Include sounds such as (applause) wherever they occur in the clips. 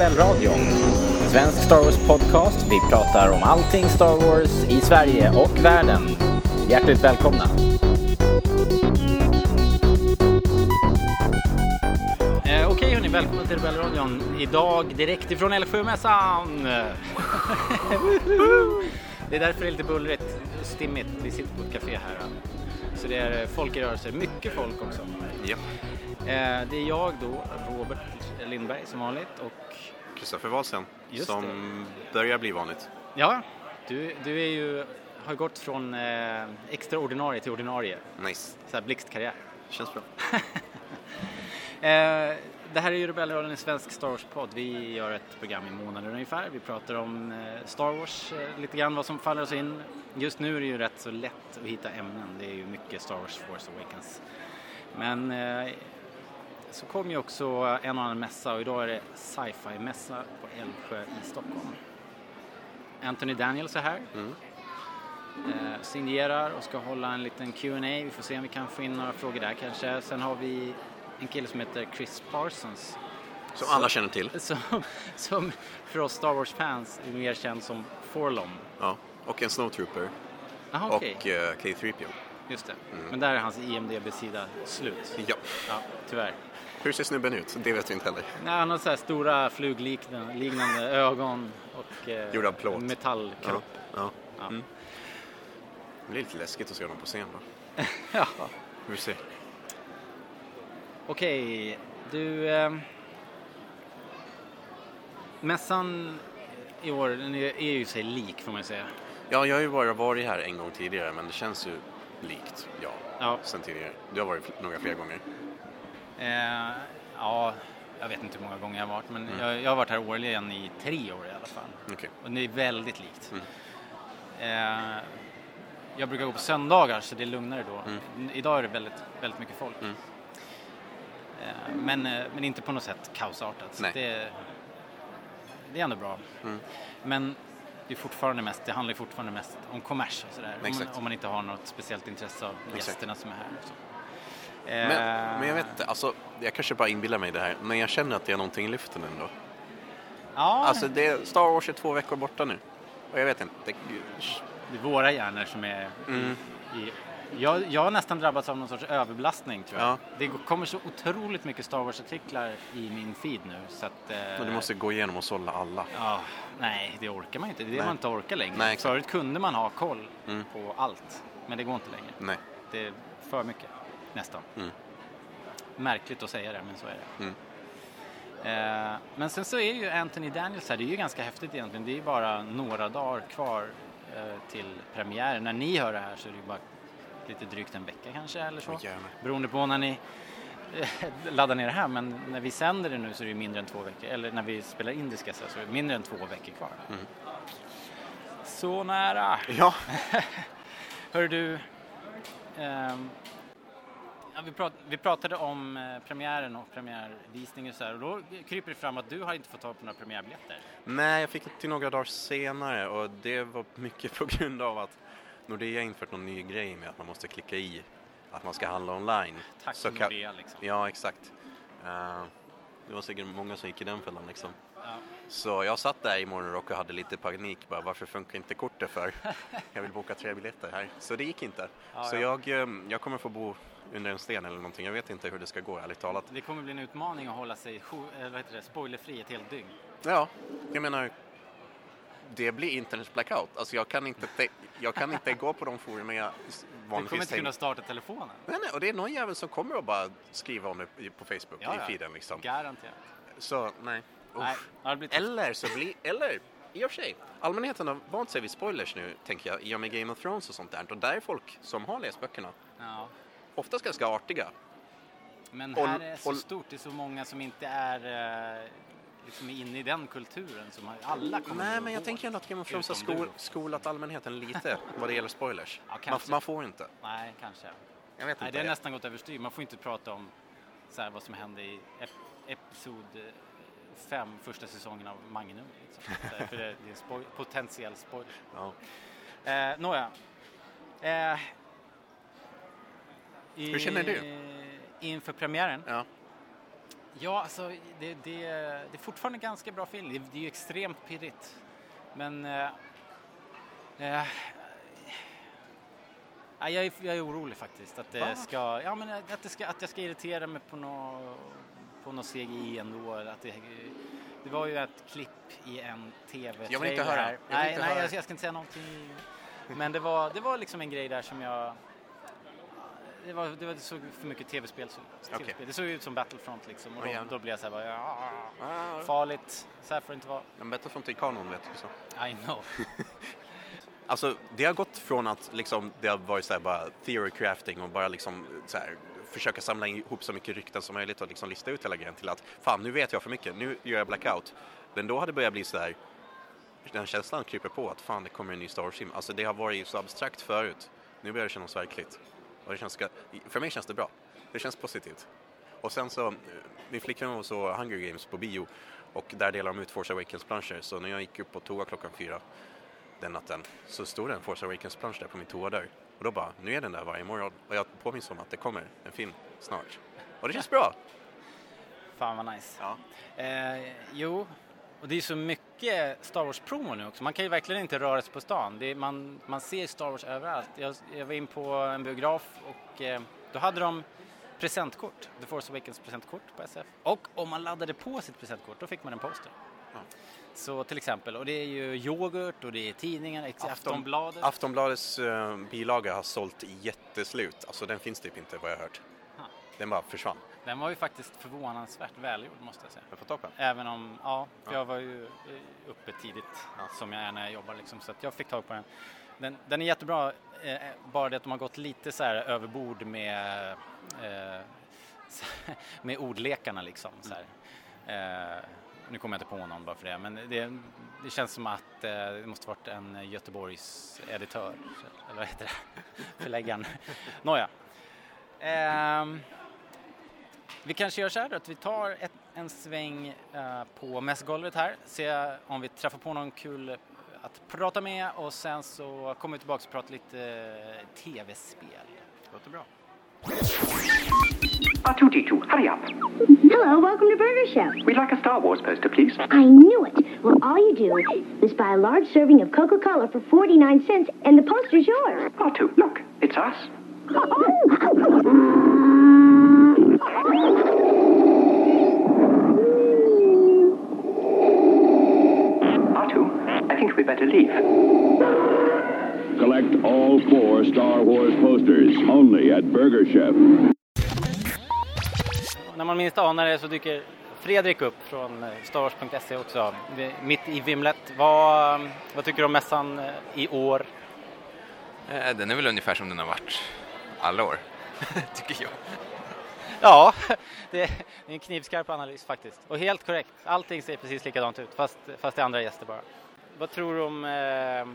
Rebellradion. En svensk Star Wars-podcast. Vi pratar om allting Star Wars i Sverige och världen. Hjärtligt välkomna! Eh, Okej hörni, välkomna till Rebellradion. Idag direkt ifrån Älvsjömässan. (laughs) det är därför det är lite bullrigt och stimmigt. Vi sitter på ett café här. Så det är folk i rörelse, mycket folk också. Ja. Eh, Det är jag då, Robert Lindberg som vanligt och Kristoffer Wahlsen, Just som börjar bli vanligt. ja, du, du är ju, har gått från eh, extraordinarie till ordinarie. Nice. Så här blixtkarriär. Känns bra. (laughs) Eh, det här är ju Rebellradion, en svensk Star Wars-podd. Vi gör ett program i månaden ungefär. Vi pratar om eh, Star Wars, eh, lite grann vad som faller oss in. Just nu är det ju rätt så lätt att hitta ämnen. Det är ju mycket Star Wars Force Awakens. Men eh, så kom ju också en och annan mässa och idag är det sci-fi-mässa på Älvsjö i Stockholm. Anthony Daniels är här. Mm. Eh, signerar och ska hålla en liten Q&A. Vi får se om vi kan få in några frågor där kanske. Sen har vi en kille som heter Chris Parsons Som alla känner till. (laughs) som, som för oss Star Wars-fans är mer känd som Forlom. Ja. Och en Snowtrooper. Jaha, okej. Och eh, K3PO. Just det. Men där är hans IMDB-sida slut. Ja. Ja, tyvärr. Hur ser snubben ut? Det vet vi inte heller. Nej, han har så här stora flugliknande liknande ögon och eh, Gjord av plåt. metallkropp. Ja. Ja. Mm. Det blir lite läskigt att se honom på scen då. (laughs) Ja. Vi får se. Okej, du... Eh, mässan i år den är, ju sig lik får man säga. Ja, jag har ju bara varit här en gång tidigare men det känns ju likt, ja, Ja, sen tidigare. Du har varit några fler gånger. Eh, ja, jag vet inte hur många gånger jag har varit men Mm. jag, jag har varit här årligen i tre år i alla fall. Okej. Och det är väldigt likt. Mm. Eh, jag brukar gå på söndagar så det är lugnare då. Mm. Idag är det väldigt, väldigt mycket folk. Mm. Eh, men, eh, men inte på något sätt kaosartat. Det, det är ändå bra. Mm. Men det, är fortfarande mest, det handlar fortfarande mest om kommers och sådär. Om om man inte har något speciellt intresse av Exakt. gästerna som är här. Men, Eh, men jag vet inte, alltså, jag kanske bara inbillar mig det här, men jag känner att det är någonting i luften ändå. Ja, Alltså det, Star Wars är två veckor borta nu. Och jag vet inte. Det, det är våra hjärnor som är mm, i, jag, jag har nästan drabbats av någon sorts överbelastning tror jag. Ja. Det kommer så otroligt mycket Star Wars-artiklar i min feed nu så att... Eh, men du måste gå igenom och sålla alla. Ja, nej, det orkar man inte. Det är det Nej. man inte orkar längre. Nej. Förut kunde man ha koll Mm. på allt, men det går inte längre. Nej. Det är för mycket, nästan. Mm. Märkligt att säga det, men så är det. Mm. Eh, men sen så är ju Anthony Daniels här, det är ju ganska häftigt egentligen. Det är ju bara några dagar kvar eh, till premiären. När ni hör det här så är det ju bara lite drygt en vecka kanske eller så. Beroende på när ni eh, (laughs) laddar ner det här. Men när vi sänder det nu så är det mindre än två veckor. Eller när vi spelar in det ska jag säga så är det mindre än två veckor kvar. Mm. Så nära! Ja, (laughs) Hör du, ehm, ja, vi, prat, vi pratade om eh, premiären och premiärvisning och så här och då kryper det fram att du har inte fått tag på några premiärbiljetter. nej jag fick det till några dagar senare och det var mycket på grund av att Nordea infört någon ny grej med att man måste klicka i att man ska handla online. Tack Så Nordea liksom. Ja, exakt. Eh, det var säkert många som gick i den fällan liksom. Ja. Så jag satt där i morgonrock och hade lite panik bara, varför funkar inte kortet för? (laughs) Jag vill boka tre biljetter här. Så det gick inte. Ja, så ja. Jag, eh, jag kommer få bo under en sten eller någonting. Jag vet inte hur det ska gå ärligt talat. Det kommer bli en utmaning att hålla sig eh, vad heter det, spoilerfri ett helt dygn. Ja, jag menar, det blir internet blackout. Alltså jag kan inte, te- jag kan inte gå på de forum jag s- Du kommer vanligtvis inte kunna starta telefonen. Nej, nej, och det är någon jävel som kommer att bara skriva om det på Facebook Ja, i feeden liksom. Garanterat. Så nej. Usch. Nej, Eller så blir, eller i och för sig, allmänheten har vant sig vid spoilers nu, tänker jag, i och med Game of Thrones och sånt där. Och där är folk som har läst böckerna Ja. oftast ganska artiga. Men Och- här är det så och- stort, det är så många som inte är liksom inne i den kulturen som alla kommer Nej, men jag tänker ändå att Game of Thrones har skol, skolat allmänheten lite vad det gäller spoilers. Ja, man, man får inte. Nej, kanske. Jag vet Nej, inte. det har nästan gått överstyr. Man får inte prata om så här, vad som hände i ep episod eh, fem, första säsongen av Magnum. Liksom. Här, För det, det är spoj- potentiell spoiler. Ja. Eh, Nåja. Eh, i, Hur känner du? Inför premiären? Ja. Ja, alltså det, det, det är fortfarande ganska bra film. Det, det är ju extremt pirrigt. Men... Eh, eh, jag, är, jag är orolig faktiskt att det ska, ja, men att, det ska, att jag ska irritera mig på något på något CGI ändå. Att det, det var ju ett klipp i en TV-trailer Jag vill inte höra. Jag vill nej, inte nej höra. jag, jag ska inte säga någonting. Men det var, det var liksom en grej där som jag... Det, var, det, var, det såg för mycket tv-spel. så- Okej. TV-spel. Det såg ut som Battlefront liksom. Och då, då blev jag så här bara, ja, Ah, farligt. Så här får det inte vara. men Battlefront är kanon vet du så. I know. (laughs) Alltså det har gått från att liksom, det har varit så här bara theory crafting och bara liksom så här, försöka samla ihop så mycket rykten som möjligt och liksom lista ut hela grejen till att fan nu vet jag för mycket, nu gör jag blackout. Men då hade det börjat bli så här, den känslan kryper på att fan det kommer en ny Star Wars-film. Alltså det har varit så abstrakt förut, nu börjar det kännas verkligt. Och det känns, för mig känns det bra, det känns positivt. Och sen så, eh, min flickvän så Hunger Games på bio och där delar de ut Force Awakens-planscher så när jag gick upp på toa klockan fyra den natten så stod det en Force Awakens-plansch där på min toadörr. Och då bara, nu är den där varje morgon och jag påminns om att det kommer en film snart. Och det känns bra! Fan vad nice. Ja. Eh, jo, och det är så mycket Star Wars-promo nu också. Man kan ju verkligen inte röra sig på stan. Är, man, man ser Star Wars överallt. Jag, jag var in på en biograf och eh, då hade de presentkort. The Force Awakens presentkort på SF. Och om man laddade på sitt presentkort då fick man en poster. Ja. Så till exempel, och det är ju yoghurt och det är tidningar, Afton- Aftonbladet. Aftonbladets uh, bilaga har sålt jätteslut. Alltså den finns typ inte vad jag har hört. Ha. Den bara försvann. Den var ju faktiskt förvånansvärt välgjord måste jag säga. Jag får tag på den. Även om, ja, Ja. jag var ju eh, uppe tidigt som jag är när jag jobbar liksom, så att jag fick tag på den. Den, den är jättebra, eh, bara det att de har gått lite så här överbord med, eh, (laughs) med ordlekarna liksom. Så. Eh, nu kommer jag inte på någon bara för det, men det, det känns som att eh, det måste varit en Göteborgs editör, eller vad heter det, (laughs) förläggaren. Nåja. Vi kanske gör så här då, att vi tar ett, en sväng eh, på mässgolvet här, ser om vi träffar på någon kul att prata med och sen så kommer vi tillbaka och prata lite eh, tv-spel. Låter bra. R2D2, hurry up. Hello, welcome to Burger Chef. We'd like a Star Wars poster, please. I knew it. Well, all you do is buy a large serving of Coca-Cola for 49 cents and the poster's yours. R2, look, it's us. R2, I think we better leave. Collect all four Star Wars posters only at Burger Chef. När man minst anar det så dyker Fredrik upp från eh, starwars.se också, mitt i vimlet. Vad, vad tycker du om mässan eh, i år? Eh, Den är väl ungefär som den har varit alla år, (laughs) tycker jag. Ja, (laughs) det är en knivskarp analys faktiskt. Och helt korrekt. Allting ser precis likadant ut, fast, fast det är andra gäster bara. Vad tror du om eh, eh,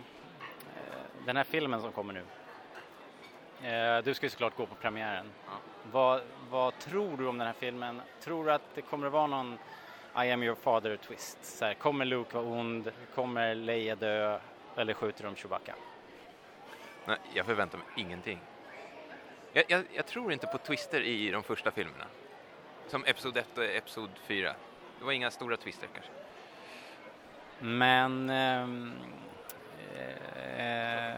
den här filmen som kommer nu? Eh, du ska ju såklart gå på premiären. Vad, vad tror du om den här filmen? Tror du att det kommer att vara någon I am your father twist? Här, kommer Luke vara ond? Kommer Leia dö? Eller skjuter de Chewbacca? Nej, jag förväntar mig ingenting. Jag, jag, jag tror inte på twister i de första filmerna. Som Episod 1 och Episod 4. Det var inga stora twister kanske. Men... ehm, eh,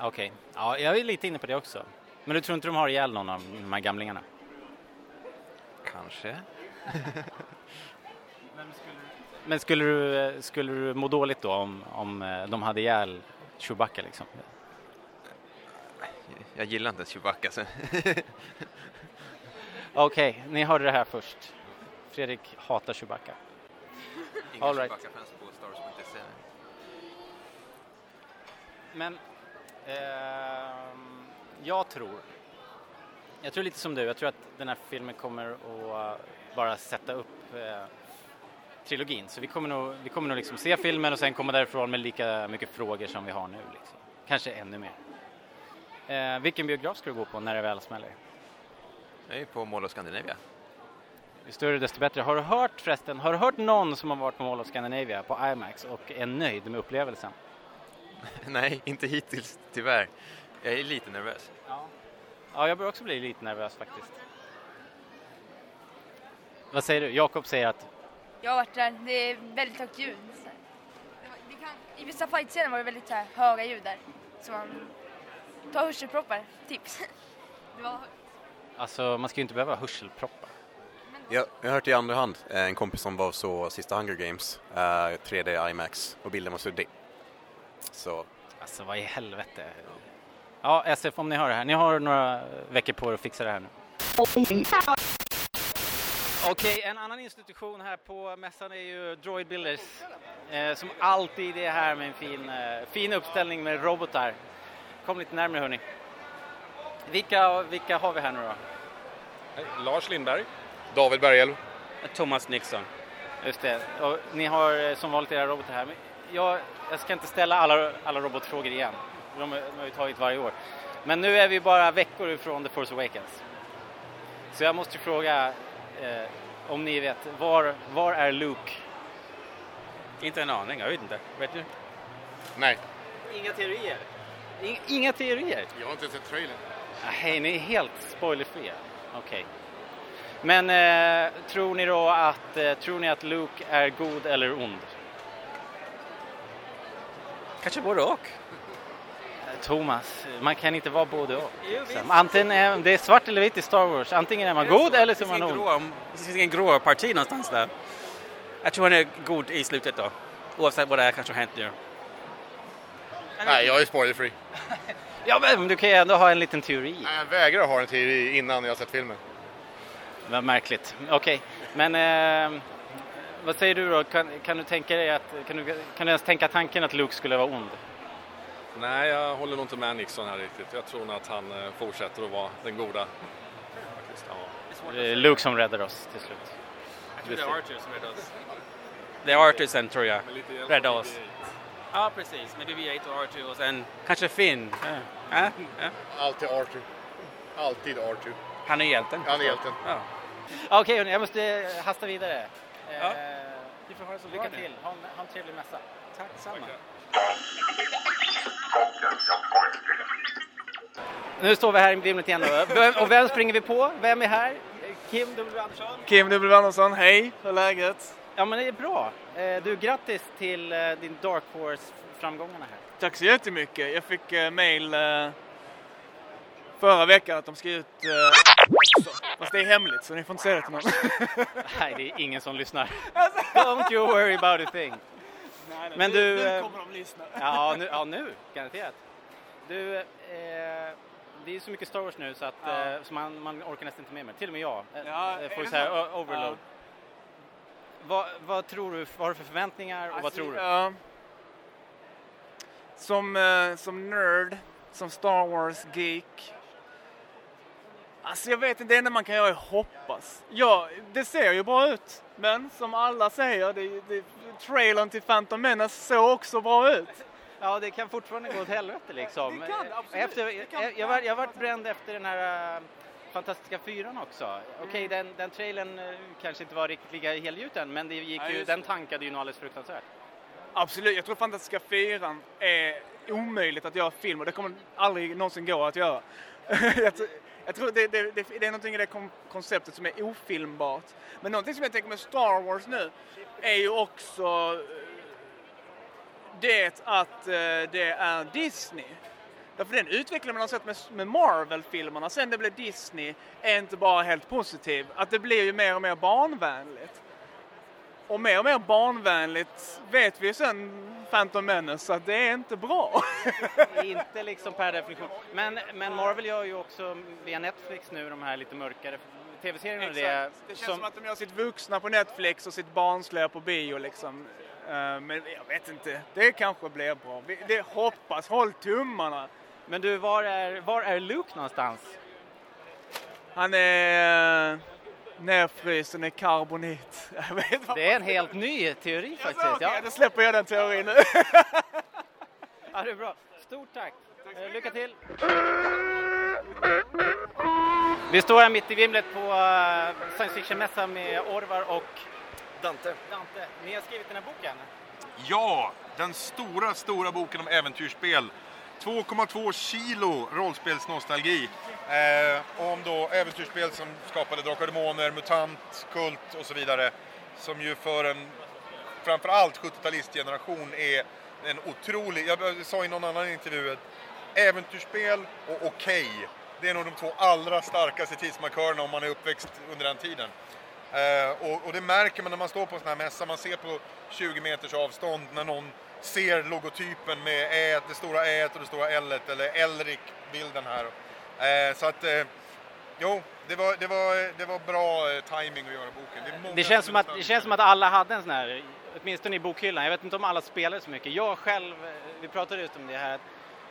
Okej, ja, jag är lite inne på det också. Men du tror inte de har ihjäl någon av de här gamlingarna? Kanske. (laughs) Men skulle du, skulle du må dåligt då om, om eh, de hade ihjäl Chewbacca liksom? Jag gillar inte Chewbacca. (laughs) Okej, ni hörde det här först. Fredrik hatar Chewbacca. Inga All right. Chewbacca-fans på. Men ehm, jag tror, jag tror lite som du, jag tror att den här filmen kommer att bara sätta upp eh, trilogin. Så vi kommer nog, vi kommer nog liksom se filmen och sen komma därifrån med lika mycket frågor som vi har nu. Liksom. Kanske ännu mer. Eh, vilken biograf ska du gå på när det väl smäller? Jag är på Mall of Scandinavia. Ju större desto bättre. Har du hört förresten, har du hört någon som har varit på Mall of Scandinavia på IMAX och är nöjd med upplevelsen? (laughs) Nej, inte hittills, tyvärr. Jag är lite nervös. Ja. Ja, jag börjar också bli lite nervös faktiskt. Vad säger du? Jakob säger att Jag har varit där, det är väldigt högt ljud. Det var, det kan, I vissa fightscener var det väldigt här, höga ljud där. Så man tar hörselproppar, tips. Det var, alltså, man ska ju inte behöva hörselproppar. Jag, jag har hört i andra hand eh, en kompis som var så sista Hunger Games, eh, 3D IMAX och bilden var suddig. Så Alltså vad i helvete. Ja, SF om ni hör det här. Ni har några veckor på er att fixa det här nu. Okej, en annan institution här på mässan är ju Droid Builders. Eh, som alltid är här med en fin, eh, fin uppställning med robotar. Kom lite närmare hörni. Vilka, vilka har vi här nu då? Lars Lindberg. David Berghjelm. Thomas Nixon. Just det. Och ni har eh, som vanligt era robotar här. Men jag, jag ska inte ställa alla, alla robotfrågor igen. De, har- de har ju tagit varje år. Men nu är vi bara veckor ifrån The Force Awakens. Så jag måste fråga, eh, om ni vet, var, var är Luke? Inte en aning, jag vet inte. Vet du? Nej, Inga teorier? Inga, teorier? jag har inte sett trailern. Nej, ni är helt spoilerfria. Okej. Men eh, tror ni då att, eh, tror ni att Luke är god eller ond? Kanske både och. Thomas, man kan inte vara både och. liksom. Antingen är, det är svart eller vitt i Star Wars. Antingen är man god eller så är man ond. Det finns ingen grå parti någonstans där. Jag tror han är god i slutet då. Oavsett vad det är kanske har hänt nu. Nej, jag är spoilerfree. (laughs) Ja, men du kan ju ändå ha en liten teori. Nej, jag vägrar ha en teori innan jag har sett filmen. Vad märkligt. Okej, men eh, vad säger du då? Kan, kan du tänka dig att, kan du, kan du ens tänka tanken att Luke skulle vara ond? Nej, jag håller nog inte med Nixon här riktigt. Jag tror nog att han eh, fortsätter att vara den goda. Faktiskt, ja. Det är Luke som räddar oss till slut. Jag tror det är Arthur som räddar oss. Det är Arthur sen tror jag. Räddar oss. Ja, precis. Med BB-8 och Arthur och sen kanske Finn. Ja. Ja, ja. Alltid Arthur. Alltid Arthur. Han är hjälten. Han är hjälten. Ja. Okej, hörni, jag måste hasta vidare. Eh, Ja. Vi får ha det så Lycka till, ha en, ha en trevlig mässa. Tack samma. Nu står vi här i vimlet igen då. Vem- Och vem springer vi på? Vem är här? Kim W Andersson? Kim W Andersson, hej, hur är läget? Ja men det är bra. Eh, Du, grattis till eh, din Dark Horse-framgångarna här. Tack så jättemycket. Jag fick eh, mail förra veckan att de ska ut också. Fast det är hemligt så ni får inte säga det till någon. (laughs) Nej, det är ingen som lyssnar. Don't you worry about a thing. Nej, nej, Men du, nu kommer de lyssna. Ja, nu, ja, nu garanterat. Du, eh, det är så mycket Star Wars nu så att Ja. eh, så man, man orkar nästan inte med mer. Till och med jag eh, Ja, får så här overload. Ja. Vad, vad tror du, vad har du för förväntningar och vad Alltså, tror du? ja. som, eh, som nörd, som Star Wars-geek. Alltså jag vet inte, det enda man kan göra är hoppas. Ja, det ser ju bra ut. Men som alla säger, det, det, trailern till Phantom Menace såg också bra ut. Ja, det kan fortfarande gå åt helvete liksom. Det kan, absolut. Efter, Det kan. jag, jag, var, jag varit bränd efter den här äh, fantastiska fyran också. Okej, Mm. den, den trailern äh, kanske inte var riktigt lika helgjuten, men det gick Nej, ju, den tankade ju nog alldeles fruktansvärt. Absolut, jag tror Fantastiska fyran är omöjligt att göra film och det kommer aldrig någonsin gå att göra. (laughs) jag, tror, det, det, det, det är någonting i det kom, konceptet som är ofilmbart. Men någonting som jag tänker med Star Wars nu är ju också eh, det att eh, det är Disney. Därför den utveckling man har sett med, med Marvel-filmerna sen det blev Disney är inte bara helt positiv. Att det blir ju mer och mer barnvänligt. Och mer och mer barnvänligt vet vi ju sen Phantom Menace att det är inte bra. (laughs) inte liksom per definition. Men, men Marvel gör ju också via Netflix nu de här lite mörkare tv-serierna det. Det känns som... att de gör sitt vuxna på Netflix och sitt barnsliga på bio liksom. Eh, Men jag vet inte, det kanske blir bra. Det hoppas, håll tummarna. Men du, var är, var är Luke någonstans? Han är uh, nerfrysen i karbonit. (laughs) Det är en helt ny teori faktiskt. Okej, Ja, då släpper jag den teorin nu. (laughs) ja det är bra. Stort tack. Eh, Lycka till. Vi står här mitt i vimlet på uh, science fiction-mässan med Orvar och Dante. Dante. Ni har skrivit den här boken. Ja, den stora, stora boken om äventyrsspel 2,2 kilo rollspelsnostalgi. Eh, om då äventyrsspel som skapade Drakar och Demoner, MUTANT, Kult och så vidare. Som ju för en framförallt 70-talistgeneration är en otrolig, jag sa i någon annan intervju att äventyrsspel och okej, det är nog de två allra starkaste tidsmarkörerna om man är uppväxt under den tiden. Eh, och, och det märker man när man står på en sån här mässa, man ser på 20 meters avstånd när någon ser logotypen med ä, det stora ä och det stora l eller Elric-bilden här. Eh, så att, eh, jo, det var, det var, det var bra eh, timing att göra boken. Det, Det känns, som att, det känns som att alla hade en sån här, åtminstone i bokhyllan. Jag vet inte om alla spelade så mycket. Jag själv, vi pratade just om det här,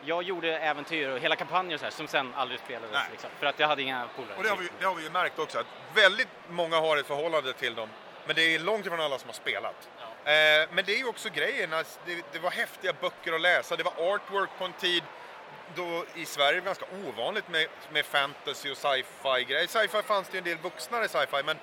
jag gjorde äventyr och hela kampanjer och så här, som sen aldrig spelades. Liksom, för att jag hade inga polare. Och det har, vi, det har vi ju märkt också, att väldigt många har ett förhållande till dem. Men det är långt ifrån alla som har spelat. Eh, men det är ju också grejen, det, det var häftiga böcker att läsa, det var artwork på en tid då i Sverige var det ganska ovanligt med, med fantasy och sci-fi grejer. Sci-fi fanns det ju en del vuxnare sci-fi, men,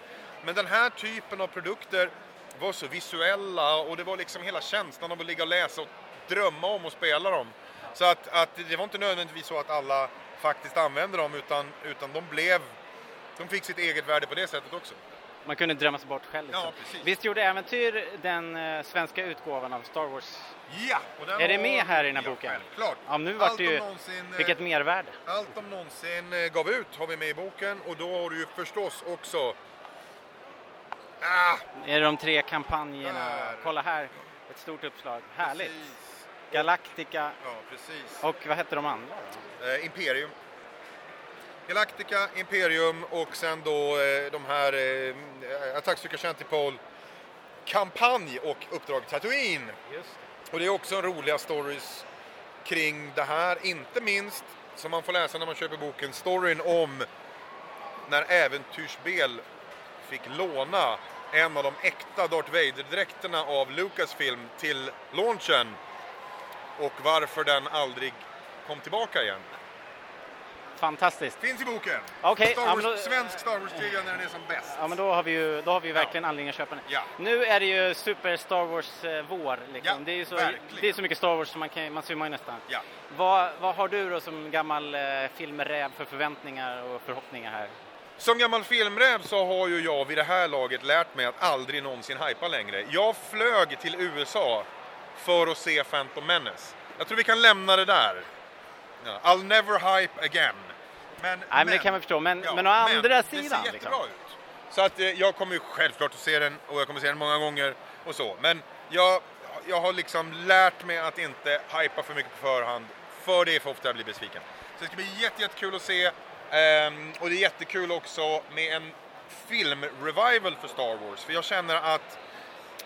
men den här typen av produkter var så visuella och det var liksom hela känslan av att ligga och läsa och drömma om att spela dem. Så att, att det var inte nödvändigtvis så att alla faktiskt använde dem utan, utan de blev, de fick sitt eget värde på det sättet också. Man kunde drömma sig bort själv. Liksom. Ja, precis. Visst gjorde Äventyr den eh, svenska utgåvan av Star Wars? Ja! Och den Är det med här i den här ja, boken? Självklart. Ja, nu vart det ju, någonsin, eh, fick ett mervärde. Allt de någonsin eh, gav ut har vi med i boken och då har du ju förstås också Ah, Är det de tre kampanjerna? Där. Kolla här, ett stort uppslag. Härligt. Galactica ja, precis. och vad hette de andra? Eh, Imperium. Galactica, Imperium och sen då eh, de här eh, Attackstyrka Chantipol kampanj och uppdrag Tatooine. Och det är också roliga stories kring det här, inte minst som man får läsa när man köper boken, storyn om när Äventyrsspel fick låna en av de äkta Darth Vader-dräkterna av Lucasfilm till launchen och varför den aldrig kom tillbaka igen. Fantastiskt. Finns i boken. Okej, Star ja, Wars, men då- Svensk Star Wars-trivia när den är som bäst. Ja men då har vi ju, då har vi ju verkligen anledning att köpa den. Ja. Nu är det ju Super Star Wars eh. Liksom. Ja, det, är ju så, verkligen. det är så mycket Star Wars som man, kan, man svimmar ju nästan. Ja. Vad, vad har du då som gammal eh, filmräv för förväntningar och förhoppningar här? Som gammal filmräv så har ju jag vid det här laget lärt mig att aldrig någonsin hypa längre. Jag flög till USA för att se Phantom Menace. Jag tror vi kan lämna det där. Ja, I'll never hype again. Men, Nej men det kan man förstå, men, Ja, men å andra det sidan. ser jättebra liksom. ut. Så att eh, jag kommer ju självklart att se den och jag kommer se den många gånger och så. Men jag, jag har liksom lärt mig att inte hypa för mycket på förhand. För det är för ofta jag blir besviken. Så det ska bli jätte, jättekul att se. Ehm, och det är jättekul också med en filmrevival för Star Wars. För jag känner att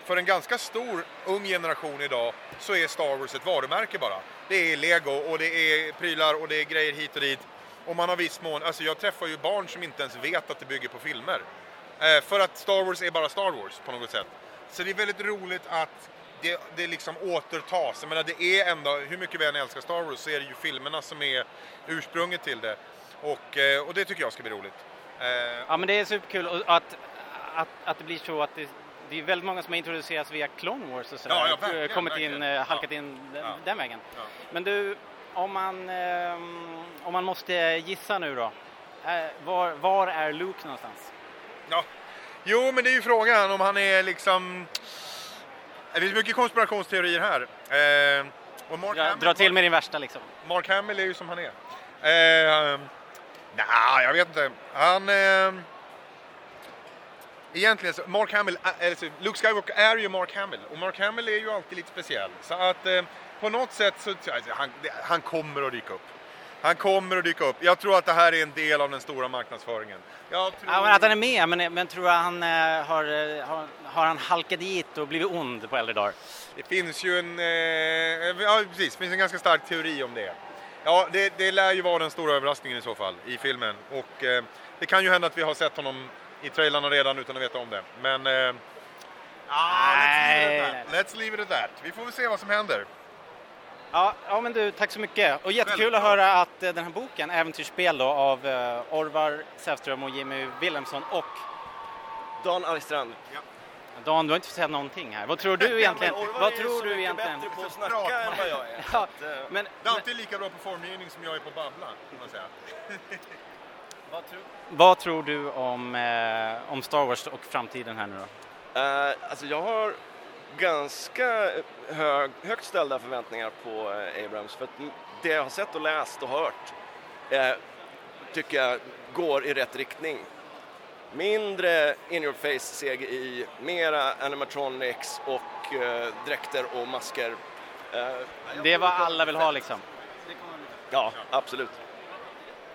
för en ganska stor ung generation idag så är Star Wars ett varumärke bara. Det är Lego och det är prylar och det är grejer hit och dit. Och man har viss mån, alltså jag träffar ju barn som inte ens vet att det bygger på filmer. Eh, för att Star Wars är bara Star Wars på något sätt. Så det är väldigt roligt att det, det liksom återtas. Jag menar det är ändå, hur mycket vi än älskar Star Wars så är det ju filmerna som är ursprunget till det. Och, eh, och det tycker jag ska bli roligt. Eh, Ja men det är superkul att, att, att det blir så att det, det är väldigt många som har introducerats via Clone Wars och sådär. Ja, ja, verkligen, Kommit verkligen. in, eh, halkat in den, den vägen. Men du, om man, ehm, om man måste gissa nu då. Eh, var, var är Luke någonstans? Ja. Jo, men det är ju frågan om han är liksom... Det finns mycket konspirationsteorier här. Eh, och Mark, Hamill, dra till med din värsta liksom. Mark Hamill är ju som han är. Eh, Nej, jag vet inte. Han... Eh, egentligen så, Mark Hamill, äh, alltså, Luke Skywalker är ju Mark Hamill och Mark Hamill är ju alltid lite speciell. Så att eh, på något sätt så, alltså, han, han kommer att dyka upp. Han kommer att dyka upp. Jag tror att det här är en del av den stora marknadsföringen. Jag tror... Ja, men att han är med, men, men tror jag han eh, har, eh, har, har han halkat dit och blivit ond på äldre dagar? Det finns ju en, eh, ja precis, det finns en ganska stark teori om det. Ja, det, det lär ju vara den stora överraskningen i så fall i filmen. Och eh, det kan ju hända att vi har sett honom i trailarna redan utan att veta om det. Men... Eh, ah, let's, leave it at that. let's leave it at that. Vi får väl se vad som händer. Ja, ja men du, tack så mycket. Och jättekul att höra att eh, den här boken, Äventyrsspel då, av eh, Orvar Sävström och Jimmy Wilhelmsson och Dan Algstrand. Dan, du har inte sett någonting här. Vad tror du (laughs) egentligen? Orvar Vad är ju tror så du mycket egentligen? bättre på att snacka än vad jag är. (laughs) Ja, Att, eh, men, Dante är lika bra på formgivning som jag är på babbla, kan man säga. (laughs) vad tror du om, eh, om Star Wars och framtiden här nu då? Eh, alltså jag har ganska hög, högt ställda förväntningar på eh, Abrams för att det jag har sett och läst och hört eh, tycker jag går i rätt riktning. Mindre in your face CGI, mera animatronics och eh, dräkter och masker. Eh, Det är vad alla vill ha liksom. Ja, absolut.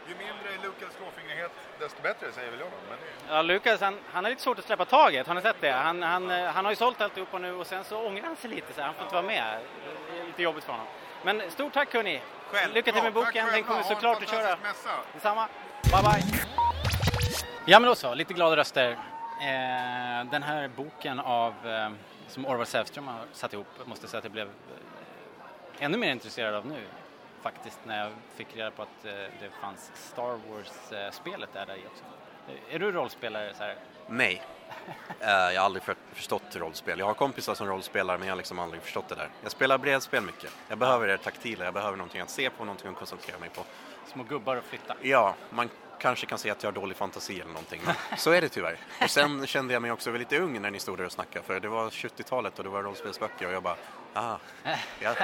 Ju mindre Lukas klåfingrighet, desto bättre säger väl jag då. Men. Ja, Lukas han, han har lite svårt att släppa taget, har ni sett det? Han, han, eh, han har ju sålt alltihopa nu och sen så ångrar han sig lite, så han får inte vara med. Det är lite jobbigt för honom. Men stort tack hörni! Självklart. Lycka till med Tack boken, den kommer såklart att köra. mässa. Detsamma, bye bye! Ja men då så, lite glada röster. Eh, den här boken av, eh, som Orvar Sävström har satt ihop, måste jag säga att jag blev ännu mer intresserad av nu faktiskt när jag fick reda på att eh, det fanns Star Wars-spelet där, där i också. Är du rollspelare så här? Nej. Eh, jag har aldrig för, förstått rollspel. Jag har kompisar som rollspelar men jag har liksom aldrig förstått det där. Jag spelar bredspel mycket. Jag behöver det taktila, jag behöver någonting att se på, någonting att koncentrera mig på. Små gubbar att flytta. Ja, man kanske kan säga att jag har dålig fantasi eller någonting, men så är det tyvärr. Och sen kände jag mig också lite ung när ni stod där och snackade, för det var 70-talet och det var rollspelsböcker och jag bara, ah, jag,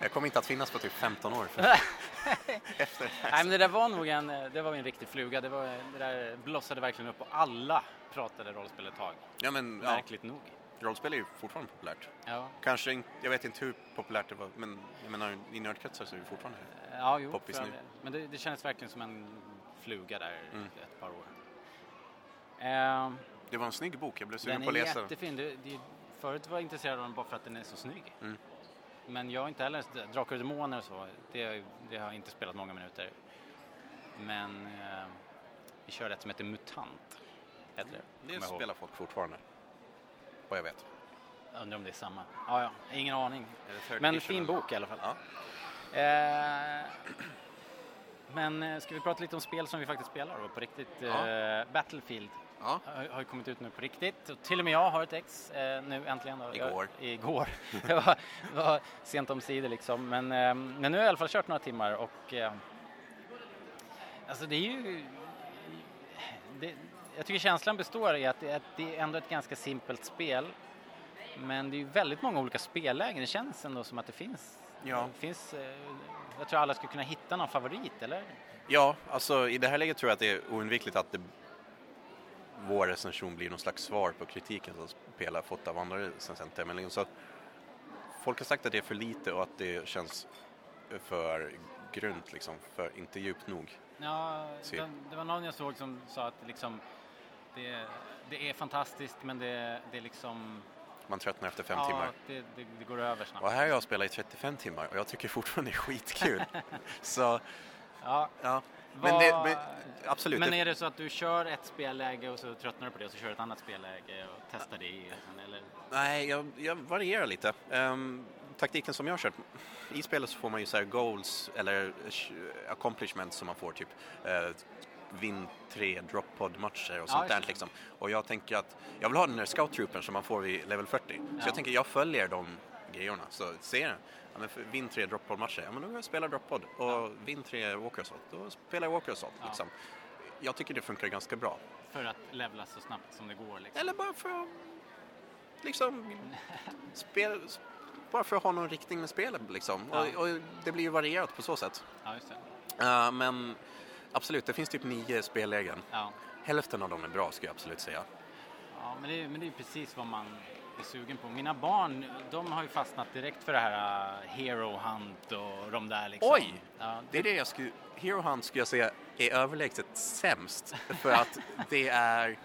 jag kommer inte att finnas på typ 15 år. För, (laughs) efter det. Nej men det där var nog en, det var en riktig fluga. Det, var, det där blossade verkligen upp och alla pratade rollspel ett tag. Ja, men, ja. Märkligt nog. Rollspel är ju fortfarande populärt. Ja. Kanske inte, jag vet inte hur populärt det var, men jag menar i nördkretsar så är det fortfarande Ja, jo, poppis nu. Men det, det kändes verkligen som en fluga där Mm. ett par år. Ehm, Det var en snygg bok, jag blev den sugen är på att läsa den. jättefin. Det, det, förut var jag intresserad av den bara för att den är så snygg. Mm. Men jag har inte heller, Drakar och Demoner och så, det, det har jag inte spelat många minuter. Men eh, vi kör ett som heter Mutant. Heter det. Det ihåg. spelar folk fortfarande, vad jag vet. Jag undrar om det är samma. Ja, ja, ingen aning. Men fin bok i alla fall. Ja. Eh, (clears throat) men eh, ska vi prata lite om spel som vi faktiskt spelar då, på riktigt? Ja. Eh, Battlefield Ja. har, har ju kommit ut nu på riktigt. Och till och med jag har ett ex eh, nu äntligen. Då. Igår. Jag, igår. (laughs) det var, var sent om sidor liksom. Men, eh, men nu har jag i alla fall kört några timmar och eh, alltså det är ju det, jag tycker känslan består i att det, att det är ändå ett ganska simpelt spel. Men det är ju väldigt många olika spellägen. Det känns ändå som att det finns. Ja. Det finns eh, jag tror alla skulle kunna hitta någon favorit, eller? Ja, alltså i det här läget tror jag att det är oundvikligt att det, vår recension blir någon slags svar på kritiken som spel har fått av andra recensenter. Men liksom så, folk har sagt att det är för lite och att det känns för grunt, liksom, för inte djupt nog. Ja, det, det var någon jag såg som sa att liksom, det, det är fantastiskt men det, det är liksom... Man tröttnar efter fem ja, timmar. Det, det, det går över snabbt. Och här har jag spelat i 35 timmar och jag tycker fortfarande det är skitkul. (laughs) så, Ja. ja. Vad- Men, det, men absolut. Men är det så att du kör ett spelläge och så tröttnar du på det och så kör du ett annat spelläge och testar det? Eller? Nej, jag, jag varierar lite. Ehm, taktiken som jag har kört, i spelet så får man ju så här goals eller sh- accomplishments som man får typ uh, vinn tre drop pod matcher och Ja, sånt just där liksom. Och jag tänker att jag vill ha den där scout troopen som man får vid level 40. Så Ja. jag tänker jag följer de grejerna. Så ser jag, ja, men för- vinn tre drop pod matcher, ja men då går jag och spelar drop pod. Och vinn tre walker assault, då spelar jag walker assault Ja. liksom. Jag tycker det funkar ganska bra. För att levla så snabbt som det går? Liksom. Eller bara för att liksom (laughs) spel, bara för att ha någon riktning med spelet liksom. Ja. Och, och det blir ju varierat på så sätt. Ja. Uh, men absolut, det finns typ nio spellägen. Ja. Hälften av dem är bra skulle jag absolut säga. Ja, men det, är, men det är precis vad man är sugen på. Mina barn, de har ju fastnat direkt för det här uh, Hero Hunt och de där liksom. Oj! Ja, Det är det jag skulle, Hero Hunt skulle jag säga är överlägset sämst. För att (laughs) det är,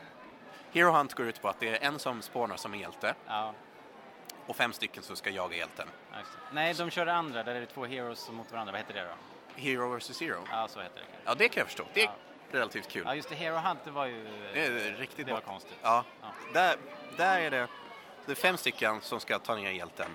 Hero Hunt går ut på att det är en som spånar som hjälte. Ja. Och fem stycken som ska jaga hjälten. Nej, de kör det andra, där är det två heroes mot varandra. Vad heter det då? Hero vs Zero. Ja, så heter det. Ja, det kan jag förstå. Det är Ja. relativt kul. Ja, just det. Hero Hunt, det var ju... Det är riktigt Det var konstigt. Ja. Ja. Där, där är det, det är fem stycken som ska ta ner hjälten.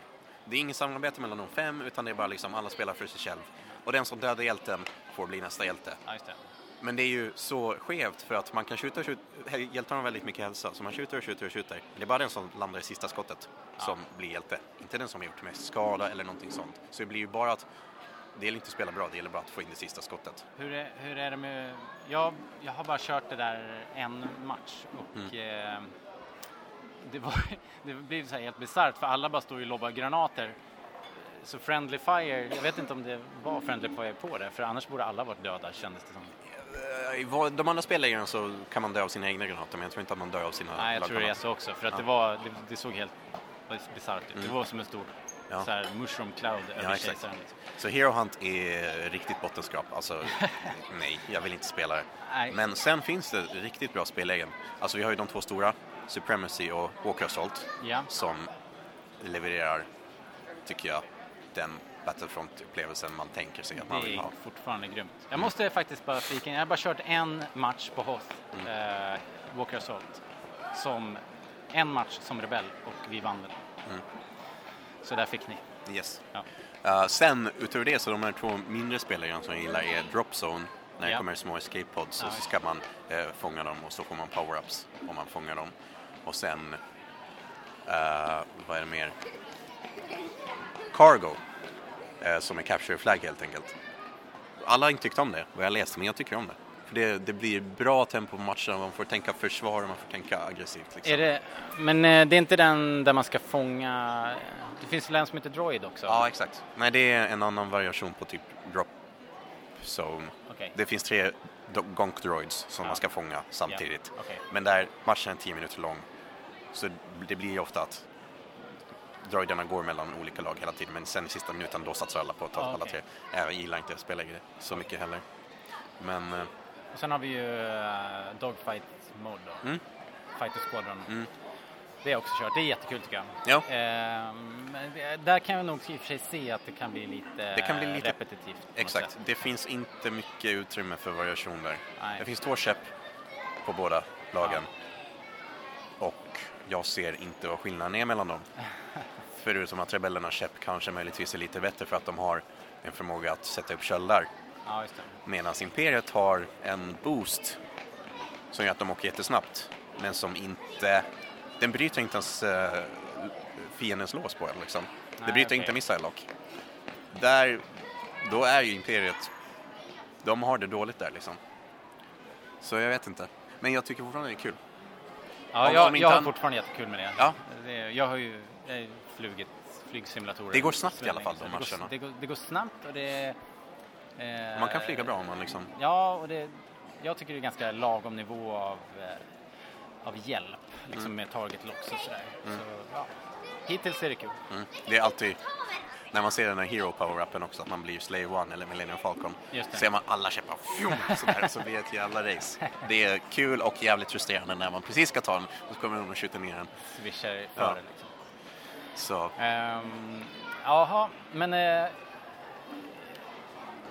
Det är inget samarbete mellan de fem utan det är bara liksom alla spelar för sig själv. Och den som dödar hjälten får bli nästa hjälte. Ja, det. Men det är ju så skevt för att man kan skjuta och skjuta, hjältar har väldigt mycket hälsa, så man skjuter och skjuter och skjuter. Det är bara den som landar i sista skottet som blir hjälte, inte den som har gjort mest skada eller någonting sånt. Så det blir ju bara att, det gäller inte att spela bra, det gäller bara att få in det sista skottet. Hur är, hur är det med... Jag, jag har bara kört det där en match och Mm. eh, det, var, (laughs) det blev så här helt bisarrt för alla bara står och lobbar granater. Så Friendly Fire, jag vet inte om det var Friendly Fire på det för annars borde alla varit döda kändes det som. Eh, I de andra spellägren så kan man dö av sina egna granater, men jag tror inte att man dör av sina Nej, jag tror det är så också för att Ja. det var, det, det såg helt bisarrt ut. Det Mm. var som en stor Ja. så här mushroom cloud över Ja, kejsaren. Liksom. Så Hero Hunt är riktigt bottenskrap. Alltså, (laughs) nej, jag vill inte spela det. Nej. Men sen finns det riktigt bra spellägen. Alltså vi har ju de två stora, Supremacy och Walker Assault, Ja. som levererar, tycker jag, den Battlefront-upplevelsen man tänker sig att man Det vill är ha. fortfarande grymt. Jag måste faktiskt bara flika in, jag har bara kört en match på Hoth, eh, Walker Assault, som en match som rebell och vi vann den. Mm. Så där fick ni. Yes. Ja. Uh, sen utöver det så de här två mindre spellägena som jag gillar är Drop Zone. När det Ja. kommer små escape pods Ja, så ska man eh, fånga dem och så får man power-ups om man fångar dem. Och sen, eh, vad är det mer? Cargo, eh, som är capture flag helt enkelt. Alla har inte tyckt om det, vad jag läst, men jag tycker om det. För det, det blir bra tempo på matcherna, man får tänka försvar och man får tänka aggressivt. Liksom. Är det, men eh, det är inte den där man ska fånga, det finns väl en som heter Droid också? Ja, exakt. Nej, det är en annan variation på typ drop zone. Okej. Det finns tre gonk droids som Ja. man ska fånga samtidigt. Ja, okej. Men där matchen är 10 minuter lång. Så det blir ju ofta att droiderna går mellan olika lag hela tiden men sen i sista minuten då satsar alla på att ta Ja, alla tre. Jag gillar inte spelläge så mycket heller. Men eh, Och sen har vi ju uh, Dogfight Mode då. Mm. Fighter Squadron. Mm. Det jag också kört, det är jättekul tycker jag. Ja. Eh, det- där kan jag nog i och för sig se att det kan bli lite, det kan bli lite repetitivt. Exakt, det finns inte mycket utrymme för variation där. Nej. Det finns två käpp på båda lagen. Och jag ser inte vad skillnaden är mellan dem. (laughs) Förutom att rebellernas käpp kanske möjligtvis är lite bättre för att de har en förmåga att sätta upp köldar. Ja, det. Medan Imperiet har en boost som gör att de åker jättesnabbt. Men som inte... Den bryter inte ens uh, fiendens lås på en liksom. det Nej, bryter okej. inte missile lock. Där, då är ju Imperiet... De har det dåligt där liksom. Så jag vet inte. Men jag tycker fortfarande det är kul. Ja, Om- jag, om jag har han- fortfarande jättekul med det. Ja. det jag har ju jag har ju flugit flygsimulatorer. Det går snabbt i alla fall, de det går- matcherna. Det går, det går snabbt och det... eh, Man kan flyga bra om man liksom... Ja, och det, jag tycker det är ganska lagom nivå av, eh, av hjälp, liksom Mm. med target locks och sådär. Mm. Så, ja. Hittills är det kul. Mm. Det är alltid, när man ser den här Hero Power-upen också, att man blir Slave One eller Millennium Falcon, det. ser man alla käppar fjum, sådär, så blir det ett jävla race. Det är kul och jävligt frustrerande när man precis ska ta den och så kommer någon och skjuter ner den. Swishar Ja. före liksom. Så, Ehm, Jaha, men... Eh,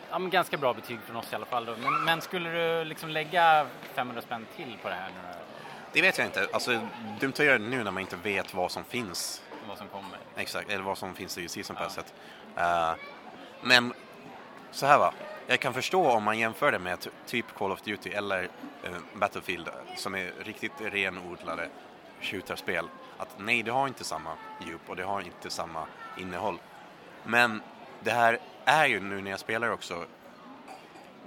ja, men ganska bra betyg från oss i alla fall då. Men, men skulle du liksom lägga 500 spänn till på det här nu det vet jag inte. Alltså, dumt att göra det nu när man inte vet vad som finns. Vad som kommer? Exakt, eller vad som finns i Season Passet. Eh, men så här va, jag kan förstå om man jämför det med typ Call of Duty eller uh, Battlefield som är riktigt renodlade shooterspel. Att nej, det har inte samma djup och det har inte samma innehåll. Men det här är ju nu när jag spelar också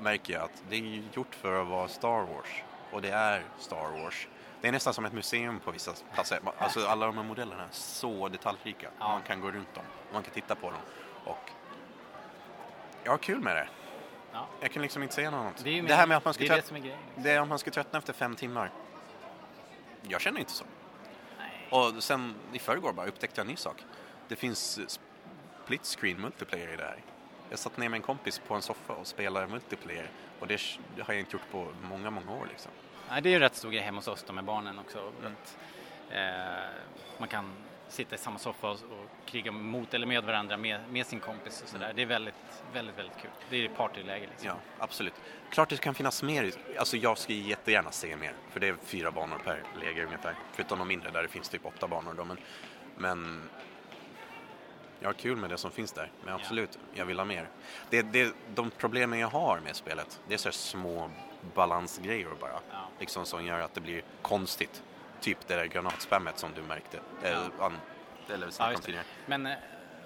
märker jag att det är gjort för att vara Star Wars. Och det är Star Wars. Det är nästan som ett museum på vissa platser. Alltså alla de här modellerna är så detaljrika. Man kan gå runt dem, man kan titta på dem. Och jag har kul med det. Ja. Jag kan liksom inte säga något annat. Det det här med- att man ska trött- det om man ska tröttna efter fem timmar. Jag känner inte så. Och sen i förrgår bara upptäckte jag en ny sak. Det finns split screen multiplayer i det här. Jag satt ner med en kompis på en soffa och spelade multiplayer och det det har jag inte gjort på många, många år liksom. Nej, det är ju rätt stor grej hemma hos oss då med barnen också. Mm. Att, eh, man kan sitta i samma soffa och, och kriga mot eller med varandra med, med sin kompis och sådär. Det är väldigt, väldigt, väldigt kul. Det är partyläge liksom. Ja, absolut. Klart det kan finnas mer. Alltså jag skulle jättegärna se mer. För det är fyra banor per läger ungefär. Förutom de mindre där det finns typ åtta banor då. Men, men Jag har kul med det som finns där, men absolut, jag vill ha mer. Det, det, de problemen jag har med spelet, det är så små balansgrejer bara. Liksom som gör att det blir konstigt. Typ det där granatspammet som du märkte. Eller, an, eller Ja, snackade om just det. tidigare. Men eh,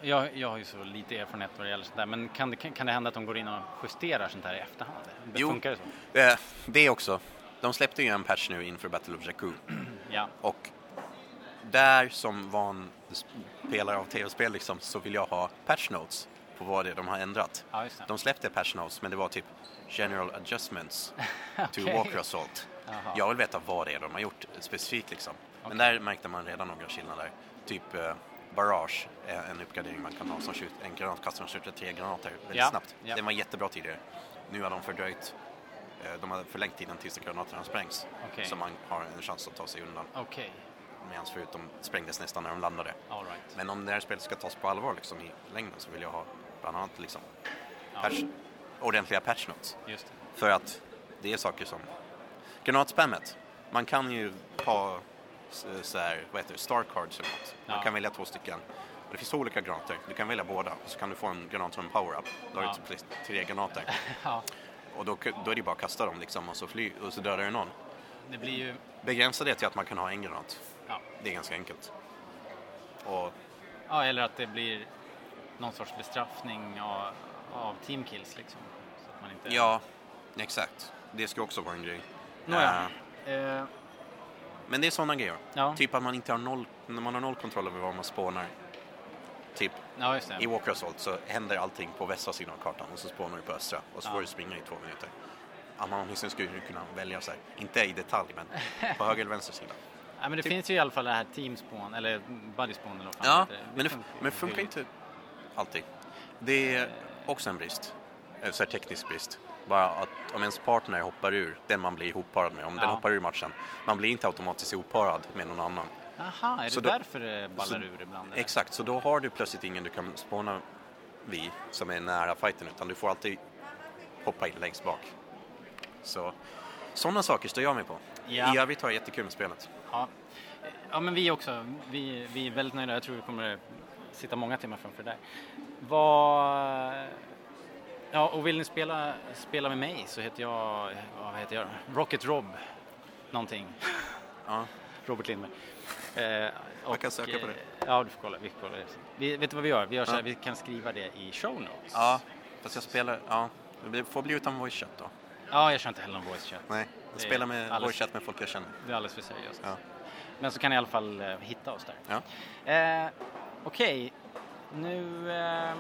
jag, jag har ju så lite erfarenhet vad det gäller sånt där. Men kan det, kan det hända att de går in och justerar sånt här i efterhand? Det Jo. Funkar det så? Eh, det också. De släppte ju en patch nu inför Battle of Jakku. Ja. Och där som van spelare av tv-spel liksom, så vill jag ha patch notes på vad det är de har ändrat. Ja. De släppte patch notes men det var typ general adjustments (laughs) to Okej. Walker Assault. Jaha. Jag vill veta vad det är de har gjort specifikt liksom. Men där märkte man redan några skillnader. Typ eh, Barrage är en uppgradering man kan ha som skjuter, en granatkastare som skjuter tre granater väldigt Ja, snabbt. ja. Den var jättebra tidigare. Nu har de fördröjt, eh, de har förlängt tiden tills granaterna sprängs. Okej. Så man har en chans att ta sig undan. Okej. Medan förut de sprängdes nästan när de landade. Right. Men om det här spelet ska tas på allvar liksom, i längden så vill jag ha bland annat liksom, patch, ordentliga patch notes. För att det är saker som granatspammet. Man kan ju ha så här, vad heter det, star cards eller något. Man kan välja två stycken. Och det finns två olika granater. Du kan välja båda och så kan du få en granat som en power-up. Då har du typ tre granater. (laughs) Och då, då är det bara att kasta dem liksom och så, fly, och så dödar du någon. Det blir ju... Begränsa det till att man kan ha en granat. Det är ganska enkelt. Och Ja, eller att det blir någon sorts bestraffning av, av teamkills liksom. Så att man inte... Ja, exakt. Det ska också vara en grej. Nåja. Eh, Eh, men det är sådana grejer. Ja. Typ att man inte har noll, när man har noll kontroll över var man spånar. Typ ja, i Walker Assault så händer allting på västra sidan av kartan och så spånar du på östra och så Ja. får du springa i två minuter. Ja, man åtminstone skulle kunna välja så här, inte i detalj men på höger eller vänster sida. Ja, men det Typ- finns ju i alla fall det här teamspawn, eller buddy-spawn eller vad fan Ja, det. men det, funkar men det funkar inte alltid. Det är också en brist, en så här teknisk brist. Bara att om ens partner hoppar ur, den man blir ihopparad med, om den Ja. hoppar ur matchen, man blir inte automatiskt ihopparad med någon annan. Aha, är Så det då- därför det ballar så- ur ibland? eller? Exakt, så då har du plötsligt ingen du kan spåna vid som är nära fighten utan du får alltid hoppa in längst bak. Så sådana saker står jag med på. Ja. I övrigt har jag jättekul med spelet. Ja. ja, men vi också. Vi, vi är väldigt nöjda. Jag tror vi kommer sitta många timmar framför det där. Vad... Ja, och vill ni spela, spela med mig så heter jag, vad heter jag? Rocket Rob någonting. Ja. Robert Lindberg. Eh, Jag kan söka på det. Ja, du får kolla. Vi får kolla. Vi, vet du vad vi gör? Vi, gör så här, Ja. vi kan skriva det i show notes. Ja, fast jag spelar, ja, det får bli utan voice chat då. Ja, jag kör inte heller någon voice chat. Nej, jag spelar med alldeles- voice chat med folk jag känner. Det är alldeles för seriöst. Ja. Men så kan ni i alla fall eh, hitta oss där. Ja. Eh, Okej, nu eh,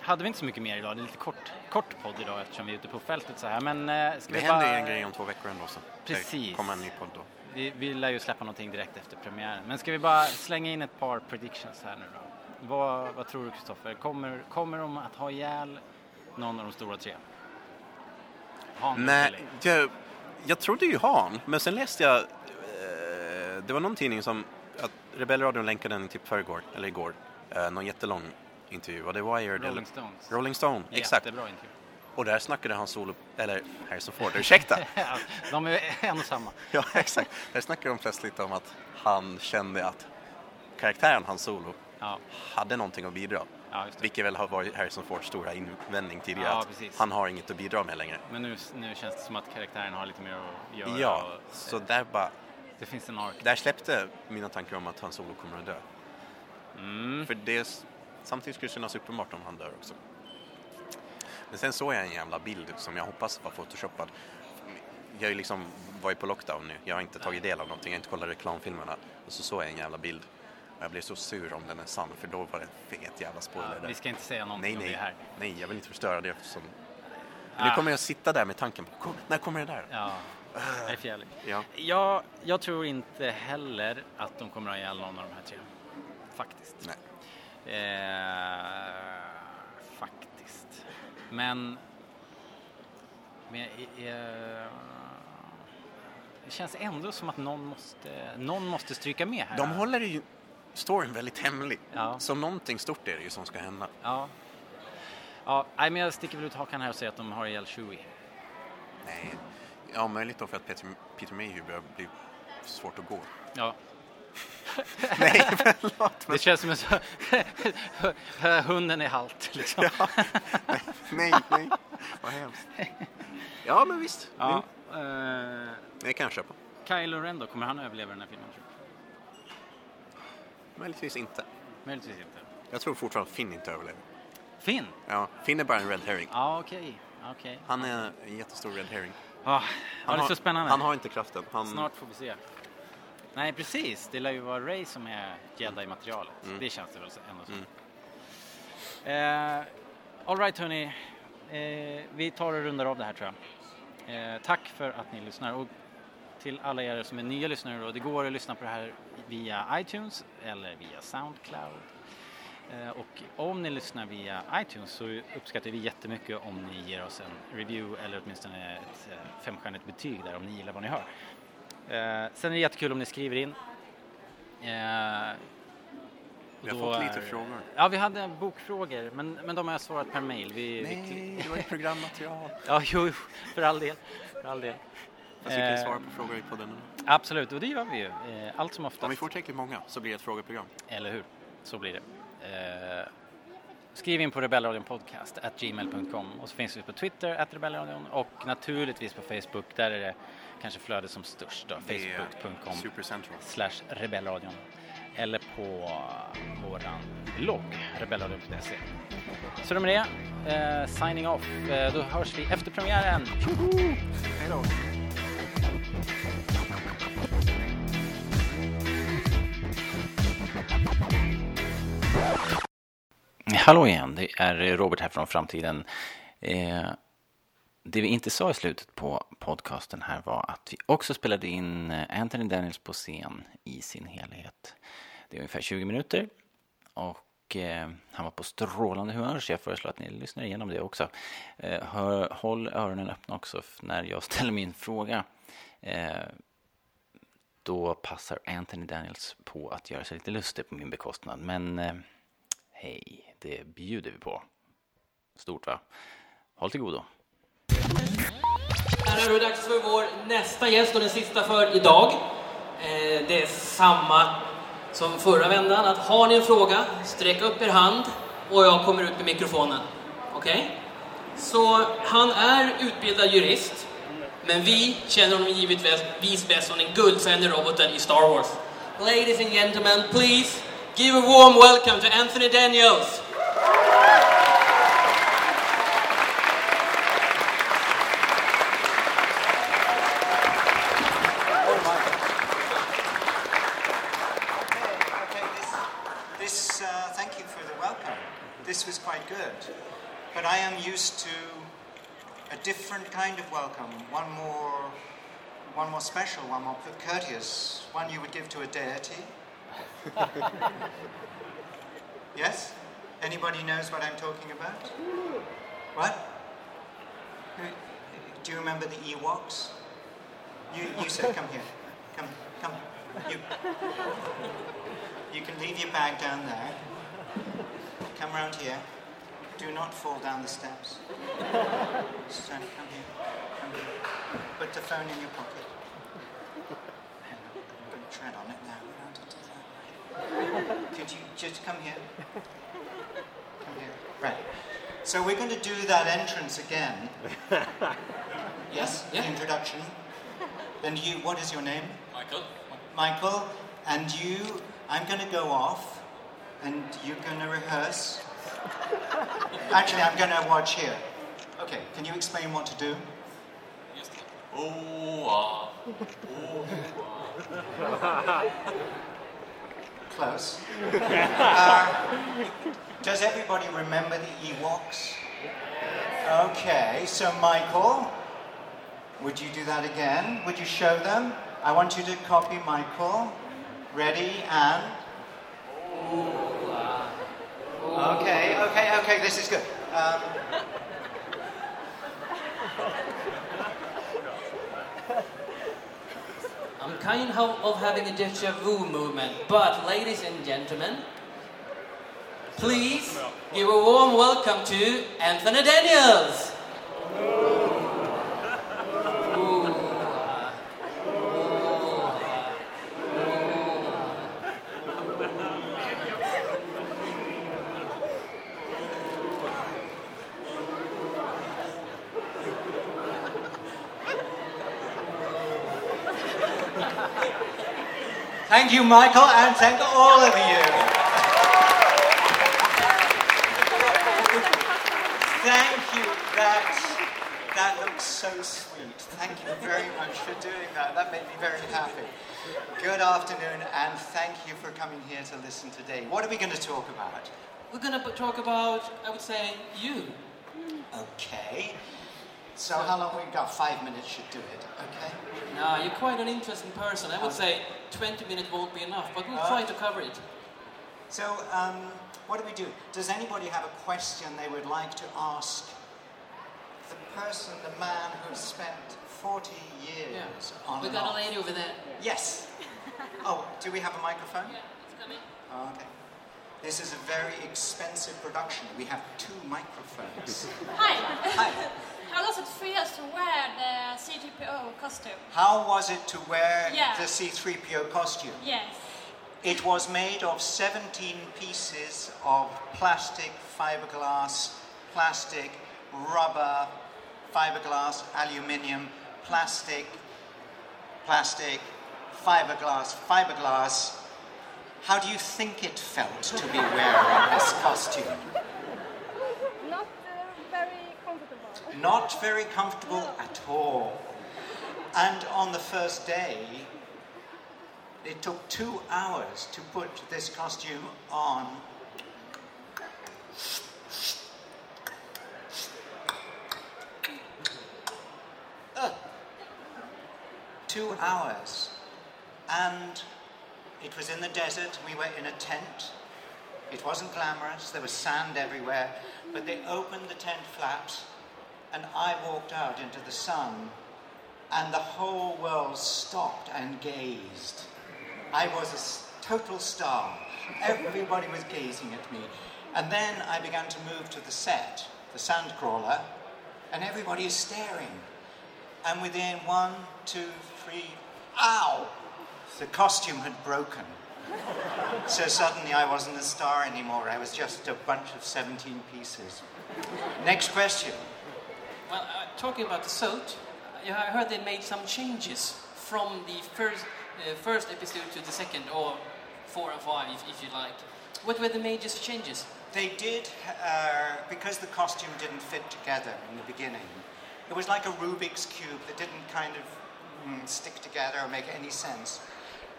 hade vi inte så mycket mer idag. Det är lite kort, kort podd idag eftersom vi är ute på fältet så här. Men eh, ska Det vi händer bara... en grej om två veckor ändå så. Precis. Det kommer en ny podd då. Vi, vi lär ju släppa någonting direkt efter premiären. Men ska vi bara slänga in ett par predictions här nu då? Vad, vad tror du Kristoffer? Kommer, kommer de att ha ihjäl någon av de stora tre? Nej, jag, jag trodde ju Han, men sen läste jag, eh, det var någon tidning som, att Rebellradion länkade den typ förrgår, eller igår, eh, någon jättelång intervju, var det Wired? Rolling? Stones. Rolling Stone, exakt. Jättebra intervju. Och där snackade han solo, eller Harrison Ford, ursäkta! (laughs) De är en och samma. (laughs) ja, exakt. Där snackade de plötsligt om att han kände att karaktären Han Solo Ja. hade någonting att bidra. Ja. Vilket väl har varit Harrison Fords stora invändning tidigare, Ja, att han har inget att bidra med längre. Men nu, nu känns det som att karaktären har lite mer att göra. Ja, och, så där bara... Det finns en ark. Där släppte mina tankar om att Han Solo kommer att dö. Mm. För det, samtidigt skulle det kännas uppenbart om han dör också. Men sen såg jag en jävla bild som jag hoppas var photoshoppad. Jag ju liksom varit på lockdown nu, jag har inte tagit del av någonting, jag har inte kollat reklamfilmerna. Och så såg jag en jävla bild. Jag blev så sur om den är sann, för då var det en fet jävla spoiler Ja, vi ska inte säga någonting nej, om nej, det här. Nej, jag vill inte förstöra det. Som... Ah. Nu kommer jag sitta där med tanken på, "Kom, när kommer det där? Ja, det är fjälligt. Ja. Jag, jag tror inte heller att de kommer att ha ihjäl någon av de här tre. Faktiskt. Nej. Eh, faktiskt. Men... men eh, det känns ändå som att någon måste, någon måste stryka med här. De håller ju storyn väldigt hemlig. Ja. Så någonting stort är det ju som ska hända. Ja. Ja, nej, men jag sticker väl ut hakan här och säger att de har ihjäl Chewie. Nej, ja möjligt då för att Peter, Peter Mayhew börjar bli svårt att gå. Ja. (laughs) Nej, förlåt. Det känns som en så... (laughs) Hunden är halt liksom. Ja. Nej, nej, nej. Vad hemskt. Ja, men visst. Ja, Mm. eh, Det kan jag köpa. Kylo Ren då, kommer han överleva den här filmen tror du? Möjligtvis inte. Möjligtvis inte. Jag tror fortfarande Finn inte överlever. Finn? Ja, Finn är bara en red herring. Ja, okej. okej. Han är en jättestor red herring. Ja, Han det är så spännande. Han har inte kraften. Han... Snart får vi se. Nej, precis. Det lär ju vara Ray som är jedi-materialet. Mm. Det känns det väl ändå som. Eh, all right, hörni. Eh, vi tar och rundar av det här tror jag. Eh, tack för att ni lyssnar. Och till alla er som är nya lyssnare då, det går att lyssna på det här via iTunes eller via Soundcloud. Eh, och om ni lyssnar via iTunes så uppskattar vi jättemycket om ni ger oss en review eller åtminstone ett eh, femstjärnigt betyg där om ni gillar vad ni hör. Eh, sen är det jättekul om ni skriver in. Vi har då fått lite frågor. Ja, vi hade bokfrågor, men, men de har jag svarat per mail. Vi, Nej, vi, det var ju programmaterial. ja, jo, för all del. För all del. Fast vi kan ju Eh, svara på frågor i podden. Absolut, och det gör vi ju. Eh, Allt som oftast. Om vi får tillräckligt många så blir det ett frågeprogram. Eller hur? Så blir det. Eh, skriv in på rebellradion podcast at gmail.com och så finns vi på Twitter, at rebellradion och naturligtvis på Facebook. Där är det kanske flödet som störst då, facebook.com slash rebellradion eller på våran blogg rebellradion.se. Så det med det, eh, signing off. Eh, då hörs vi efter premiären. Hej då! Hallå igen, det är Robert här från framtiden. Eh, det vi inte sa i slutet på podcasten här var att vi också spelade in Anthony Daniels på scen i sin helhet. Det är ungefär 20 minuter och eh, han var på strålande humör så jag föreslår att ni lyssnar igenom det också. Eh, hör, håll öronen öppna också när jag ställer min fråga. Eh, då passar Anthony Daniels på att göra sig lite lustig på min bekostnad. Men eh, hej, det bjuder vi på. Stort va? Håll till godo. Här är det dags för vår nästa gäst och den sista för idag. Eh, Det är samma som förra vändan. Att har ni en fråga, sträck upp er hand och jag kommer ut med mikrofonen. Okej? Så han är utbildad jurist, men vi känner honom givetvis bäst som den guldsände roboten i Star Wars. Ladies and gentlemen, please give a warm welcome to Anthony Daniels. Different kind of welcome, one more, one more special, one more courteous, one you would give to a deity. (laughs) yes? Anybody knows what I'm talking about? What? Uh, do you remember the Ewoks? You, you said, come here. Come, come. You, you can leave your bag down there. Come around here. Do not fall down the steps. (laughs) Stand, come here. Come here. Put the phone in your pocket. I'm going to tread on it now. How to do that? Could you just come here? Come here. Right. So we're going to do that entrance again. (laughs) Yes? Introduction. And you, what is your name? Michael. Michael, and you, I'm going to go off, and you're going to rehearse. (laughs) Actually, I'm going to watch here. Okay, can you explain what to do? Yes. Oh, ah. Close. (laughs) Uh, does everybody remember the Ewoks? Okay, so Michael, would you do that again? Would you show them? I want you to copy Michael. Ready and. Okay, okay, okay, this is good. Um, I'm kind of, of having a deja vu movement, but ladies and gentlemen, please give a warm welcome to Anthony Daniels. Thank you, Michael, and thank all of you. Thank you. That, that looks so sweet. Thank you very much for doing that. That made me very happy. Good afternoon, and thank you for coming here to listen today. What are we going to talk about? We're gonna talk about, I would say, you. Okay. So, how long we've got? Five minutes should do it. Okay. No, you're quite an interesting person. I would say 20 minutes won't be enough, but we'll try to cover it. So, um, what do we do? Does anybody have a question they would like to ask the person, the man who spent 40 years on We and got a lady over there. Yes. (laughs) Oh, do we have a microphone? Yeah, it's coming. Oh, okay. This is a very expensive production. We have two microphones. Hi. Hi. How does it feel to wear the CGPO costume? How was it to wear Yeah. the C3PO costume? Yes. It was made of 17 pieces of plastic, fiberglass, plastic, rubber, fiberglass, aluminium, plastic, plastic, fiberglass, fiberglass. How do you think it felt to be wearing this costume? Not uh, very comfortable. Not very comfortable at all. And on the first day, it took two hours to put this costume on. Two hours. And it was in the desert. We were in a tent. It wasn't glamorous. There was sand everywhere. But they opened the tent flaps, and I walked out into the sun, and the whole world stopped and gazed. I was a total star. Everybody was gazing at me. And then I began to move to the set, the sandcrawler, and everybody is staring. And within one, two, three, ow! The costume had broken. So suddenly I wasn't a star anymore. I was just a bunch of 17 pieces. Next question. Well, uh, talking about the suit, I heard they made some changes from the first, uh, first episode to the second, or four or five, if, if you like. What were the major changes? They did, uh, because the costume didn't fit together in the beginning, it was like a Rubik's Cube that didn't kind of mm, stick together or make any sense.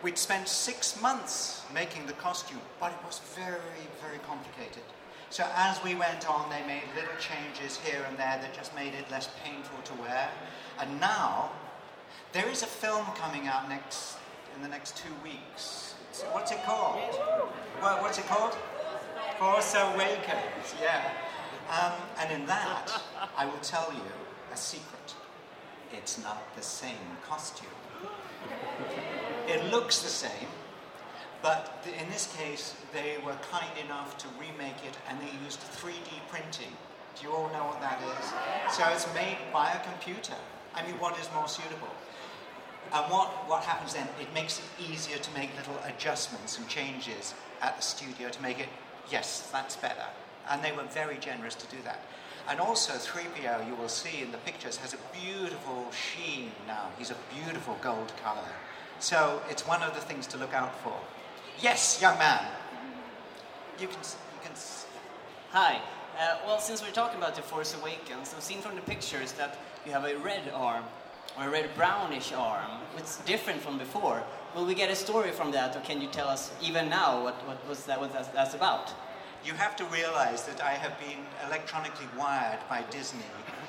We'd spent six months making the costume, but it was very, very complicated. So as we went on, they made little changes here and there that just made it less painful to wear. And now, there is a film coming out next in the next two weeks. What's it called? Well, what's it called? Force Awakens, yeah. Um, and in that, I will tell you a secret. It's not the same costume. It looks the same, but in this case, they were kind enough to remake it and they used 3D printing. Do you all know what that is? So it's made by a computer. I mean, what is more suitable? And what, what happens then? It makes it easier to make little adjustments and changes at the studio to make it, yes, that's better. And they were very generous to do that. And also, 3PO, you will see in the pictures, has a beautiful sheen now. He's a beautiful gold color. So it's one of the things to look out for. Yes, young man. You can, you can Hi. Uh, well, since we're talking about The Force Awakens, I've seen from the pictures that you have a red arm, or a red brownish arm. It's different from before. Will we get a story from that, or can you tell us even now what, what was that what that's, that's about? You have to realize that I have been electronically wired by Disney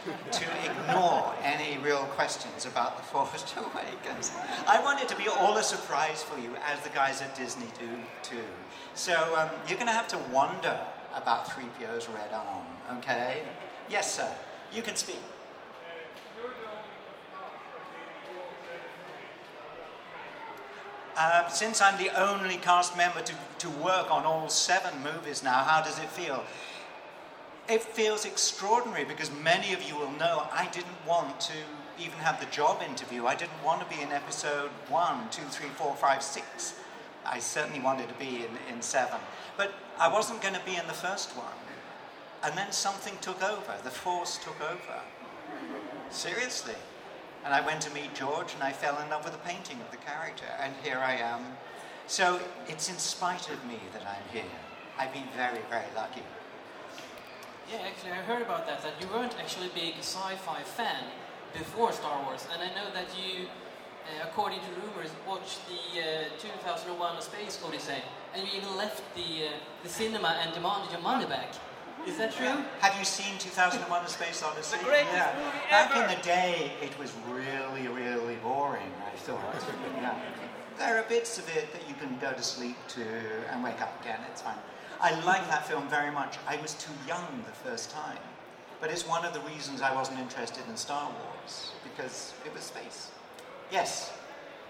to ignore any real questions about The Force (laughs) Awakens. I want it to be all a surprise for you, as the guys at Disney do too. So um, you're going to have to wonder about 3PO's red arm, okay? Yes, sir. You can speak. Uh, since I'm the only cast member to, to work on all seven movies now, how does it feel? It feels extraordinary because many of you will know I didn't want to even have the job interview. I didn't want to be in episode one, two, three, four, five, six. I certainly wanted to be in, in seven. But I wasn't going to be in the first one. And then something took over. The force took over. Seriously. And I went to meet George and I fell in love with the painting of the character. And here I am So it's in spite of me that I'm here. I've been very, very lucky. Yeah, actually, I heard about that. That you weren't actually a big sci-fi fan before Star Wars, and I know that you, uh, according to rumors, watched the uh, 2001: A Space Odyssey, and you even left the uh, the cinema and demanded your money back. Is that true? Have you seen 2001: A Space Odyssey? The greatest yeah. movie Back in the day, it was really, really boring. I thought. yeah. There are bits of it that you can go to sleep to and wake up again. It's fine. I like that film very much. I was too young the first time, but it's one of the reasons I wasn't interested in Star Wars because it was space. Yes,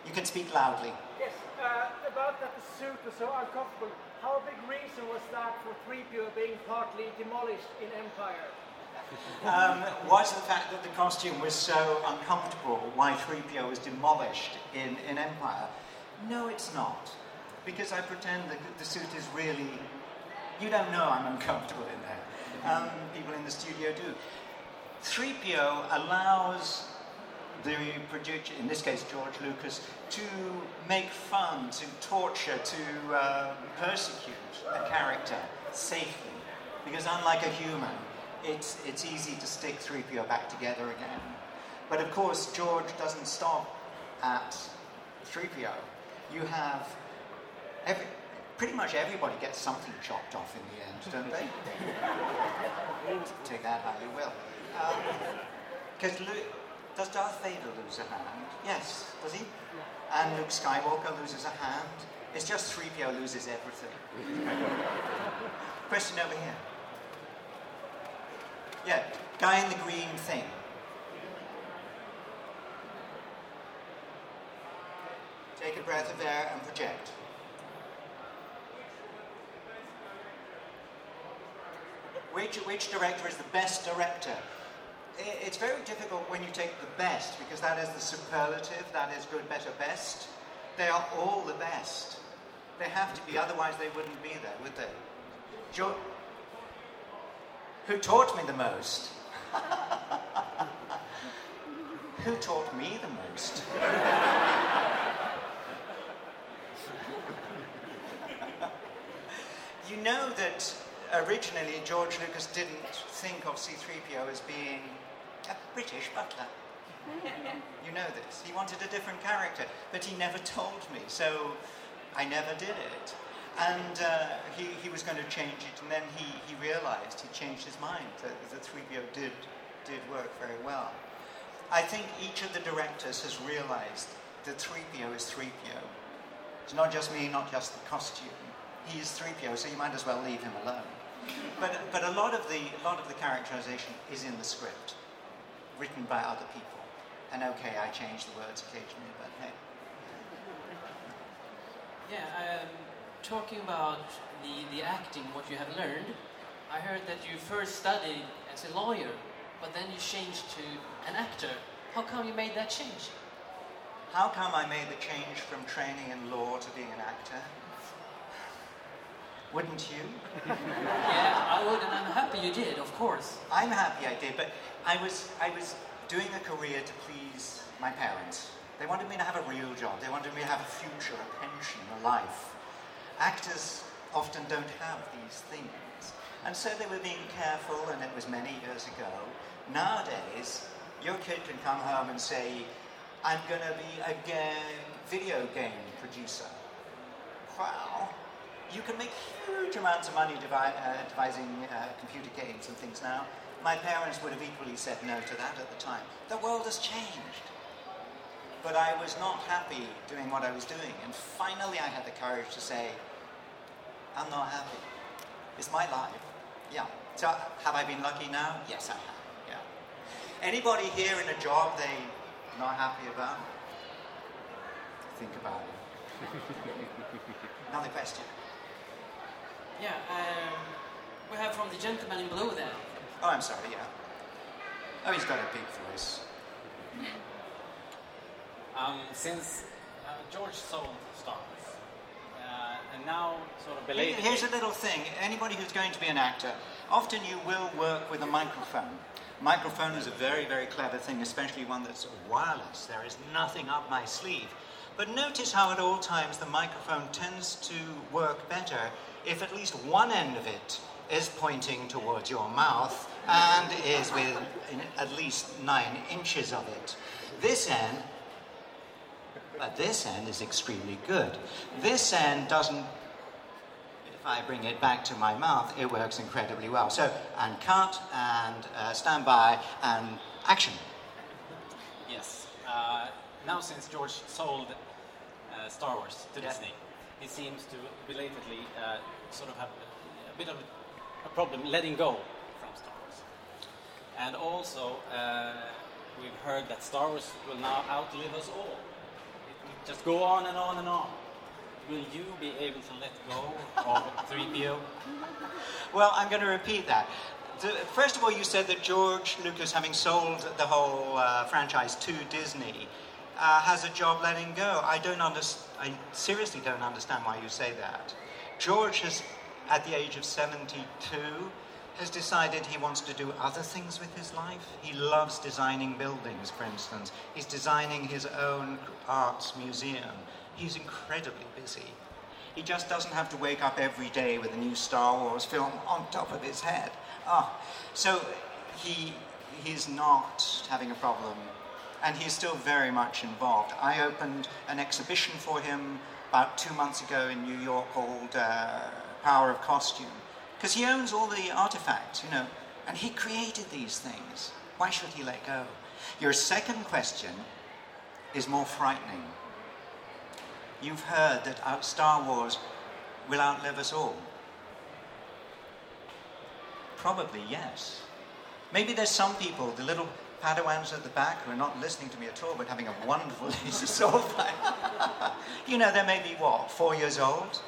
you can speak loudly. Yes, uh, about that the suit was so uncomfortable. How big reason was that for 3PO being partly demolished in Empire? um, was the fact that the costume was so uncomfortable why 3PO was demolished in, in Empire. No, it's not. Because I pretend that the suit is really. You don't know I'm uncomfortable in there. Um, people in the studio do. 3PO allows the producer, in this case George Lucas, to make fun, to torture, to uh, persecute a character safely. Because unlike a human, it's, it's easy to stick 3PO back together again. But of course, George doesn't stop at 3PO. You have every, pretty much everybody gets something chopped off in the end, don't they? Take that how you will. Um, because Luke, does Darth Vader lose a hand? Yes, does he? And Luke Skywalker loses a hand. It's just 3PO loses everything. Question over here. Yeah, guy in the green thing. Take a breath of air and project. Which, which director is the best director? It's very difficult when you take the best because that is the superlative, that is good, better, best. They are all the best. They have to be, otherwise they wouldn't be there, would they? Jo- Who taught me the most? (laughs) Who taught me the most? (laughs) you know that originally George Lucas didn't think of C3PO as being a British butler. (laughs) You know this. He wanted a different character, but he never told me, so I never did it. And uh, he, he was going to change it, and then he, he realized, he changed his mind, that, that 3PO did, did work very well. I think each of the directors has realized that 3PO is 3PO. It's not just me, not just the costume. He is 3PO, so you might as well leave him alone. But, but a, lot of the, a lot of the characterization is in the script, written by other people. And okay, I change the words occasionally, but hey. Yeah, um, talking about the, the acting, what you have learned, I heard that you first studied as a lawyer, but then you changed to an actor. How come you made that change? How come I made the change from training in law to being an actor? Wouldn't you? yeah, I would, and I'm happy you did, of course. I'm happy I did, but I was I was doing a career to please my parents. They wanted me to have a real job. They wanted me to have a future, a pension, a life. Actors often don't have these things. And so they were being careful, and it was many years ago. Nowadays, your kid can come home and say, I'm going to be a ga- video game producer. Wow. You can make huge amounts of money devi- uh, devising uh, computer games and things now. My parents would have equally said no to that at the time. The world has changed. But I was not happy doing what I was doing. And finally, I had the courage to say, I'm not happy. It's my life. Yeah. So, have I been lucky now? Yes, I have. Yeah. Anybody here in a job they not happy about? Think about it. (laughs) Another question. Yeah, um, we have from the gentleman in blue there. Oh, I'm sorry, yeah. Oh, he's got a big voice. Um, since uh, George sold Star Wars, uh, and now sort of Here- belated. Here's a little thing. Anybody who's going to be an actor, often you will work with a microphone. Microphone is a very, very clever thing, especially one that's wireless. There is nothing up my sleeve. But notice how at all times the microphone tends to work better if at least one end of it is pointing towards your mouth and is with at least nine inches of it. This end, at this end is extremely good. This end doesn't if I bring it back to my mouth, it works incredibly well. So, and cut, and uh, stand by, and action. Yes. Uh, now, since George sold uh, Star Wars to Disney, he seems to belatedly uh, sort of have a, a bit of a problem letting go from Star Wars. And also, uh, we've heard that Star Wars will now outlive us all. It will just go on and on and on. Will you be able to let go of (laughs) 3PO? Well, I'm going to repeat that. First of all, you said that George Lucas, having sold the whole uh, franchise to Disney, uh, has a job letting go. I don't understand. I seriously don't understand why you say that. George has, at the age of 72, has decided he wants to do other things with his life. He loves designing buildings, for instance. He's designing his own arts museum. He's incredibly busy. He just doesn't have to wake up every day with a new Star Wars film on top of his head. Ah, so he he's not having a problem, and he's still very much involved. I opened an exhibition for him about two months ago in New York called uh, Power of Costume, because he owns all the artifacts, you know, and he created these things. Why should he let go? Your second question is more frightening. You've heard that Star Wars will outlive us all. Probably yes. Maybe there's some people, the little Padawans at the back, who are not listening to me at all, but having a wonderful laser sword fight. you know, they may be what, four years old?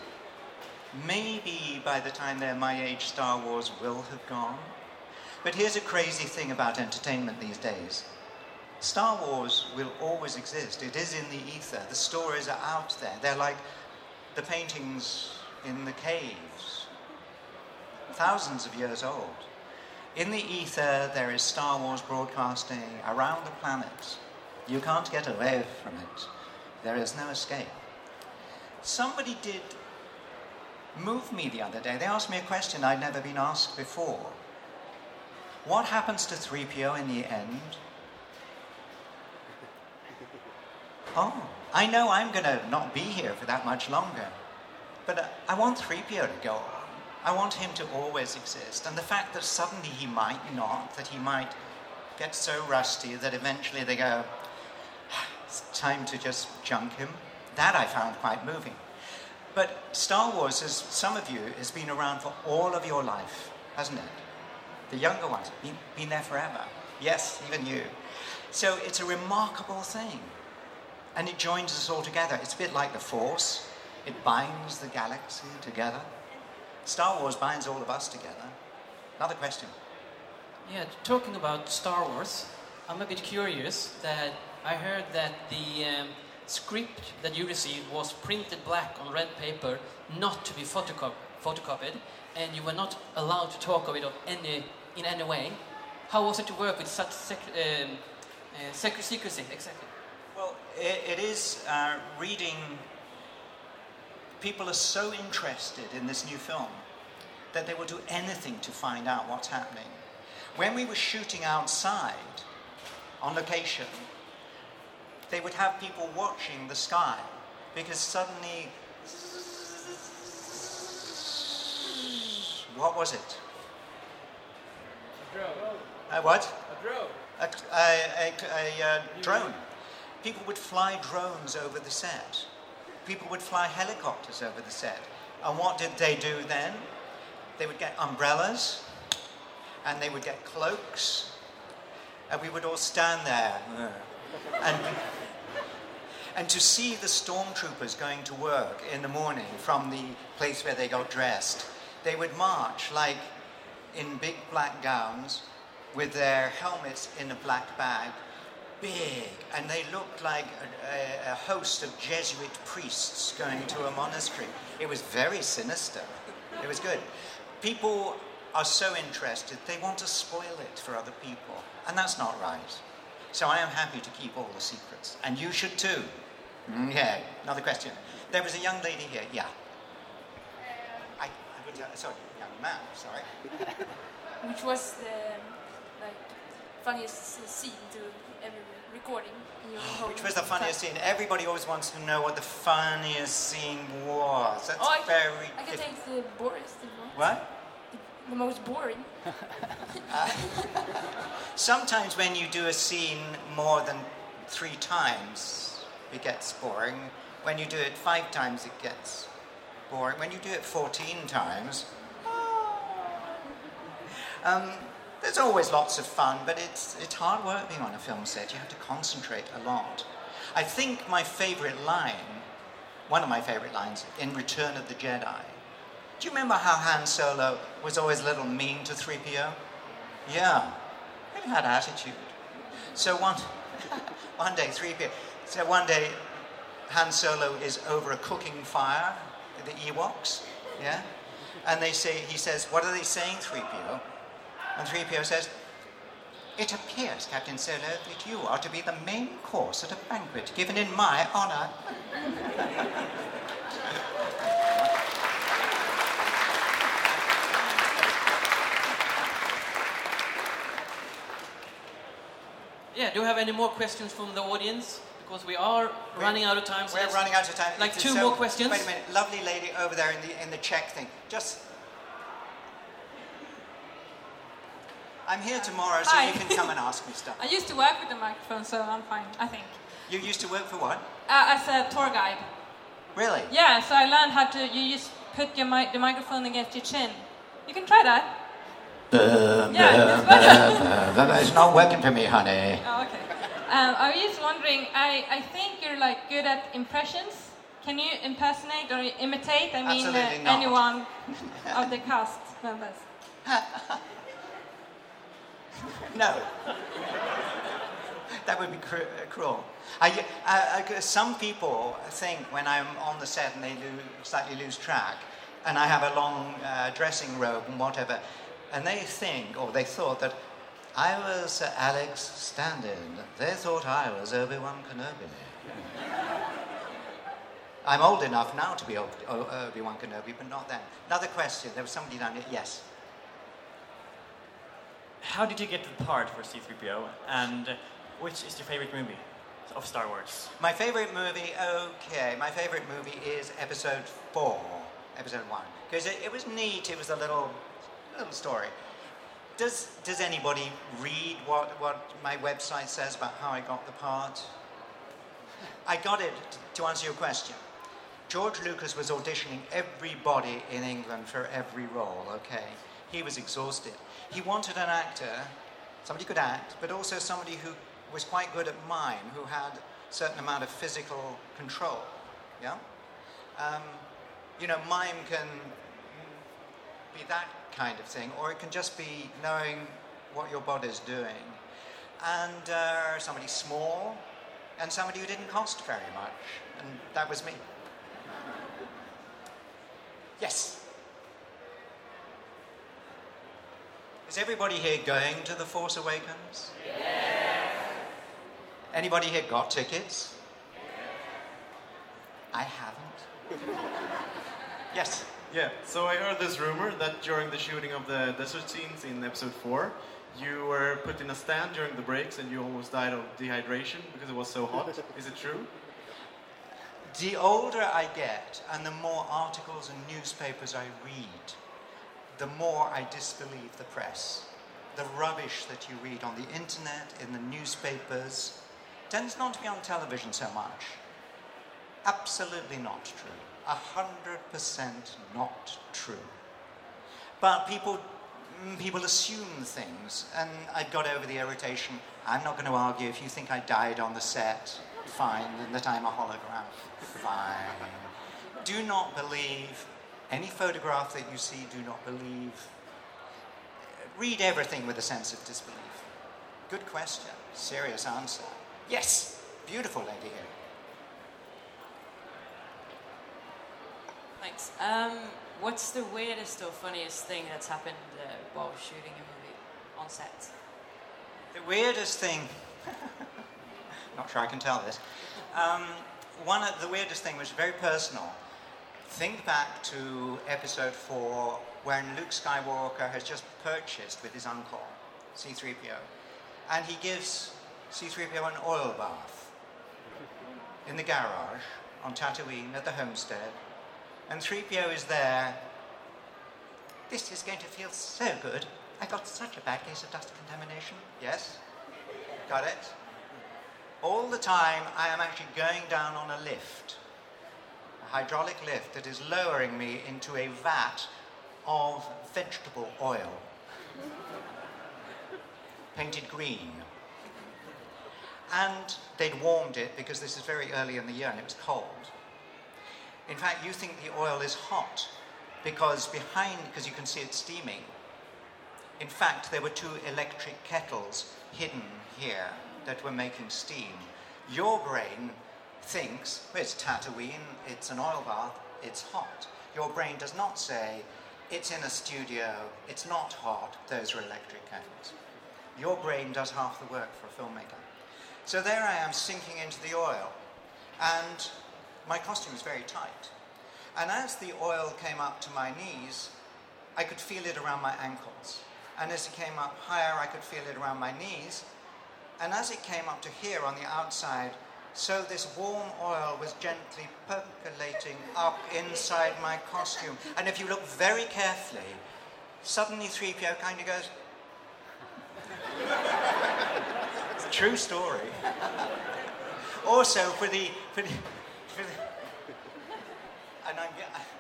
Maybe by the time they're my age, Star Wars will have gone. But here's a crazy thing about entertainment these days. Star Wars will always exist. It is in the ether. The stories are out there. They're like the paintings in the caves, thousands of years old. In the ether, there is Star Wars broadcasting around the planet. You can't get away from it. There is no escape. Somebody did move me the other day. They asked me a question I'd never been asked before. What happens to 3PO in the end? (laughs) Oh, I know I'm going to not be here for that much longer. But I want 3PO to go on. I want him to always exist. And the fact that suddenly he might not, that he might get so rusty that eventually they go, (sighs) it's time to just junk him, that I found quite moving. But Star Wars, as some of you, has been around for all of your life, hasn't it? The younger ones, been, been there forever. Yes, even you. So it's a remarkable thing. And it joins us all together. It's a bit like the Force. It binds the galaxy together. Star Wars binds all of us together. Another question. Yeah, talking about Star Wars, I'm a bit curious that I heard that the um, script that you received was printed black on red paper, not to be photocop- photocopied, and you were not allowed to talk of it of any, in any way. How was it to work with such sec- um, uh, secrecy, exactly? Well, it, it is uh, reading. People are so interested in this new film that they will do anything to find out what's happening. When we were shooting outside on location, they would have people watching the sky because suddenly. What was it? A drone. Uh, what? A drone. A, a, a, a, uh, drone. People would fly drones over the set. People would fly helicopters over the set. And what did they do then? They would get umbrellas and they would get cloaks and we would all stand there (laughs) and, and to see the stormtroopers going to work in the morning from the place where they got dressed, they would march like in big black gowns with their helmets in a black bag, big, and they looked like a, a, host of Jesuit priests going to a monastery. It was very sinister. It was good. People are so interested, they want to spoil it for other people, and that's not right. So I am happy to keep all the secrets, and you should too. Mm, okay, another question. There was a young lady here. Yeah. I, I would tell, sorry, young man, sorry. Which was the funniest scene to every recording in your whole Which was the funniest scene? Everybody always wants to know what the funniest scene was. That's Oh, I, very I can take the boring. What? The most boring. (laughs) (laughs) Sometimes when you do a scene more than three times, it gets boring. When you do it five times, it gets boring. When you do it 14 times, um, there's always lots of fun, but it's, it's hard work being on a film set. You have to concentrate a lot. I think my favorite line, one of my favorite lines, in Return of the Jedi. Do you remember how Han Solo was always a little mean to 3PO? Yeah, he had attitude. So one, (laughs) one day, 3PO, so one day, Han Solo is over a cooking fire, the Ewoks, yeah? And they say, he says, what are they saying, 3PO? And 3PO says, It appears, Captain Solo, that you are to be the main course at a banquet given in my honor. Yeah, do you have any more questions from the audience? Because we are running out of time. so We're running out of time. Like two So- more questions. Wait a minute, lovely lady over there in the in the check thing. Just. I'm here tomorrow, so Hi. you can come and ask me stuff. (laughs) I used to work with the microphone, so I'm fine, I think. You used to work for what? Uh, as a tour guide. Really? Yeah, so I learned how to, you just put your mic, the microphone against your chin. You can try that. Yeah, it's better. It's not working for me, honey. Oh, okay. Um, I was just wondering, I, I think you're like good at impressions. Can you impersonate or imitate, I mean, uh, anyone of the cast members? (laughs) (laughs) No. That would be cru- uh, cruel. I, I, I- some people think when I'm on the set and they slightly lose track, and I have a long uh, dressing robe and whatever, and they think, or they thought that I was Alex Stand-in. They thought I was Obi-Wan Kenobi. I'm old enough now to be Obi-Wan Kenobi, but not then. Another question. There was somebody down here. Yes. How did you get the part for C3PO? And which is your favorite movie of Star Wars? My favorite movie, okay, my favorite movie is episode four, episode one, because it, it was neat. It was a little, little story. Does Does anybody read what what my website says about how I got the part? I got it to answer your question. George Lucas was auditioning everybody in England for every role. Okay, he was exhausted. He wanted an actor, somebody could act, but also somebody who was quite good at mime, who had a certain amount of physical control. Yeah? Um, you know, mime can be that kind of thing, or it can just be knowing what your body's doing. And uh, somebody small, and somebody who didn't cost very much. And that was me. Yes. Is everybody here going to The Force Awakens? Yes. Anybody here got tickets? I haven't. (laughs) Yes. Yeah, so I heard this rumor that during the shooting of the desert scenes in episode 4, you were put in a stand during the breaks and you almost died of dehydration because it was so hot. Is it true? The older I get and the more articles and newspapers I read, the more I disbelieve the press. The rubbish that you read on the internet, in the newspapers, tends not to be on television so much. Absolutely not true. A hundred percent not true. But people, mm, people assume things, and I've got over the irritation. I'm not going to argue. If you think I died on the set, fine, and that I'm a hologram, fine. Do not believe any photograph that you see. Do not believe. Read everything with a sense of disbelief. Good question. Serious answer. Yes. Beautiful lady here. Thanks. Um, what's the weirdest or funniest thing that's happened uh, while shooting a movie on set? The weirdest thing, (laughs) not sure I can tell this, um, one of the weirdest thing was very personal. Think back to episode four when Luke Skywalker has just purchased with his uncle, C3PO, and he gives C3PO an oil bath in the garage on Tatooine at the homestead, and 3PO is there. This is going to feel so good. I got such a bad case of dust contamination. Yes? Got it? All the time, I am actually going down on a lift, hydraulic lift that is lowering me into a vat of vegetable oil, painted green. And they'd warmed it because this is very early in the year and it was cold. In fact, you think the oil is hot because behind, because you can see it steaming. In fact, there were two electric kettles hidden here that were making steam. Your brain thinks, it's Tatooine, it's an oil bath, it's hot. Your brain does not say, it's in a studio, it's not hot, those are electric kettles. Your brain does half the work for a filmmaker. So there I am sinking into the oil, and my costume is very tight. And as the oil came up to my knees, I could feel it around my ankles. And as it came up higher, I could feel it around my knees. And as it came up to here on the outside, so this warm oil was gently percolating up inside my costume. And if you look very carefully, suddenly 3PO kind of goes, (laughs) true story. Also, for the, for the, for the and I'm,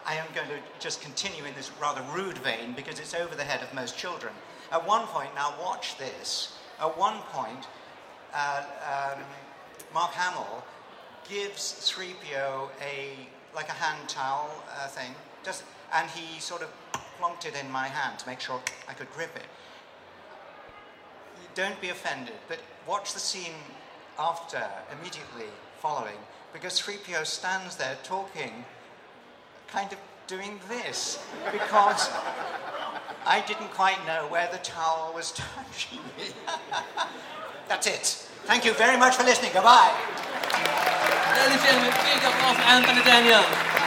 I am going to just continue in this rather rude vein because it's over the head of most children. At one point, now watch this. At one point, uh, um, Mark Hamill gives 3PO a like a hand towel uh, thing, just, and he sort of plonked it in my hand to make sure I could grip it. Don't be offended, but watch the scene after, immediately following, because 3PO stands there talking, kind of doing this, because I didn't quite know where the towel was touching me. (laughs) That's it. Thank you very much for listening. Goodbye. Ladies and gentlemen, big applause for Anthony Daniel.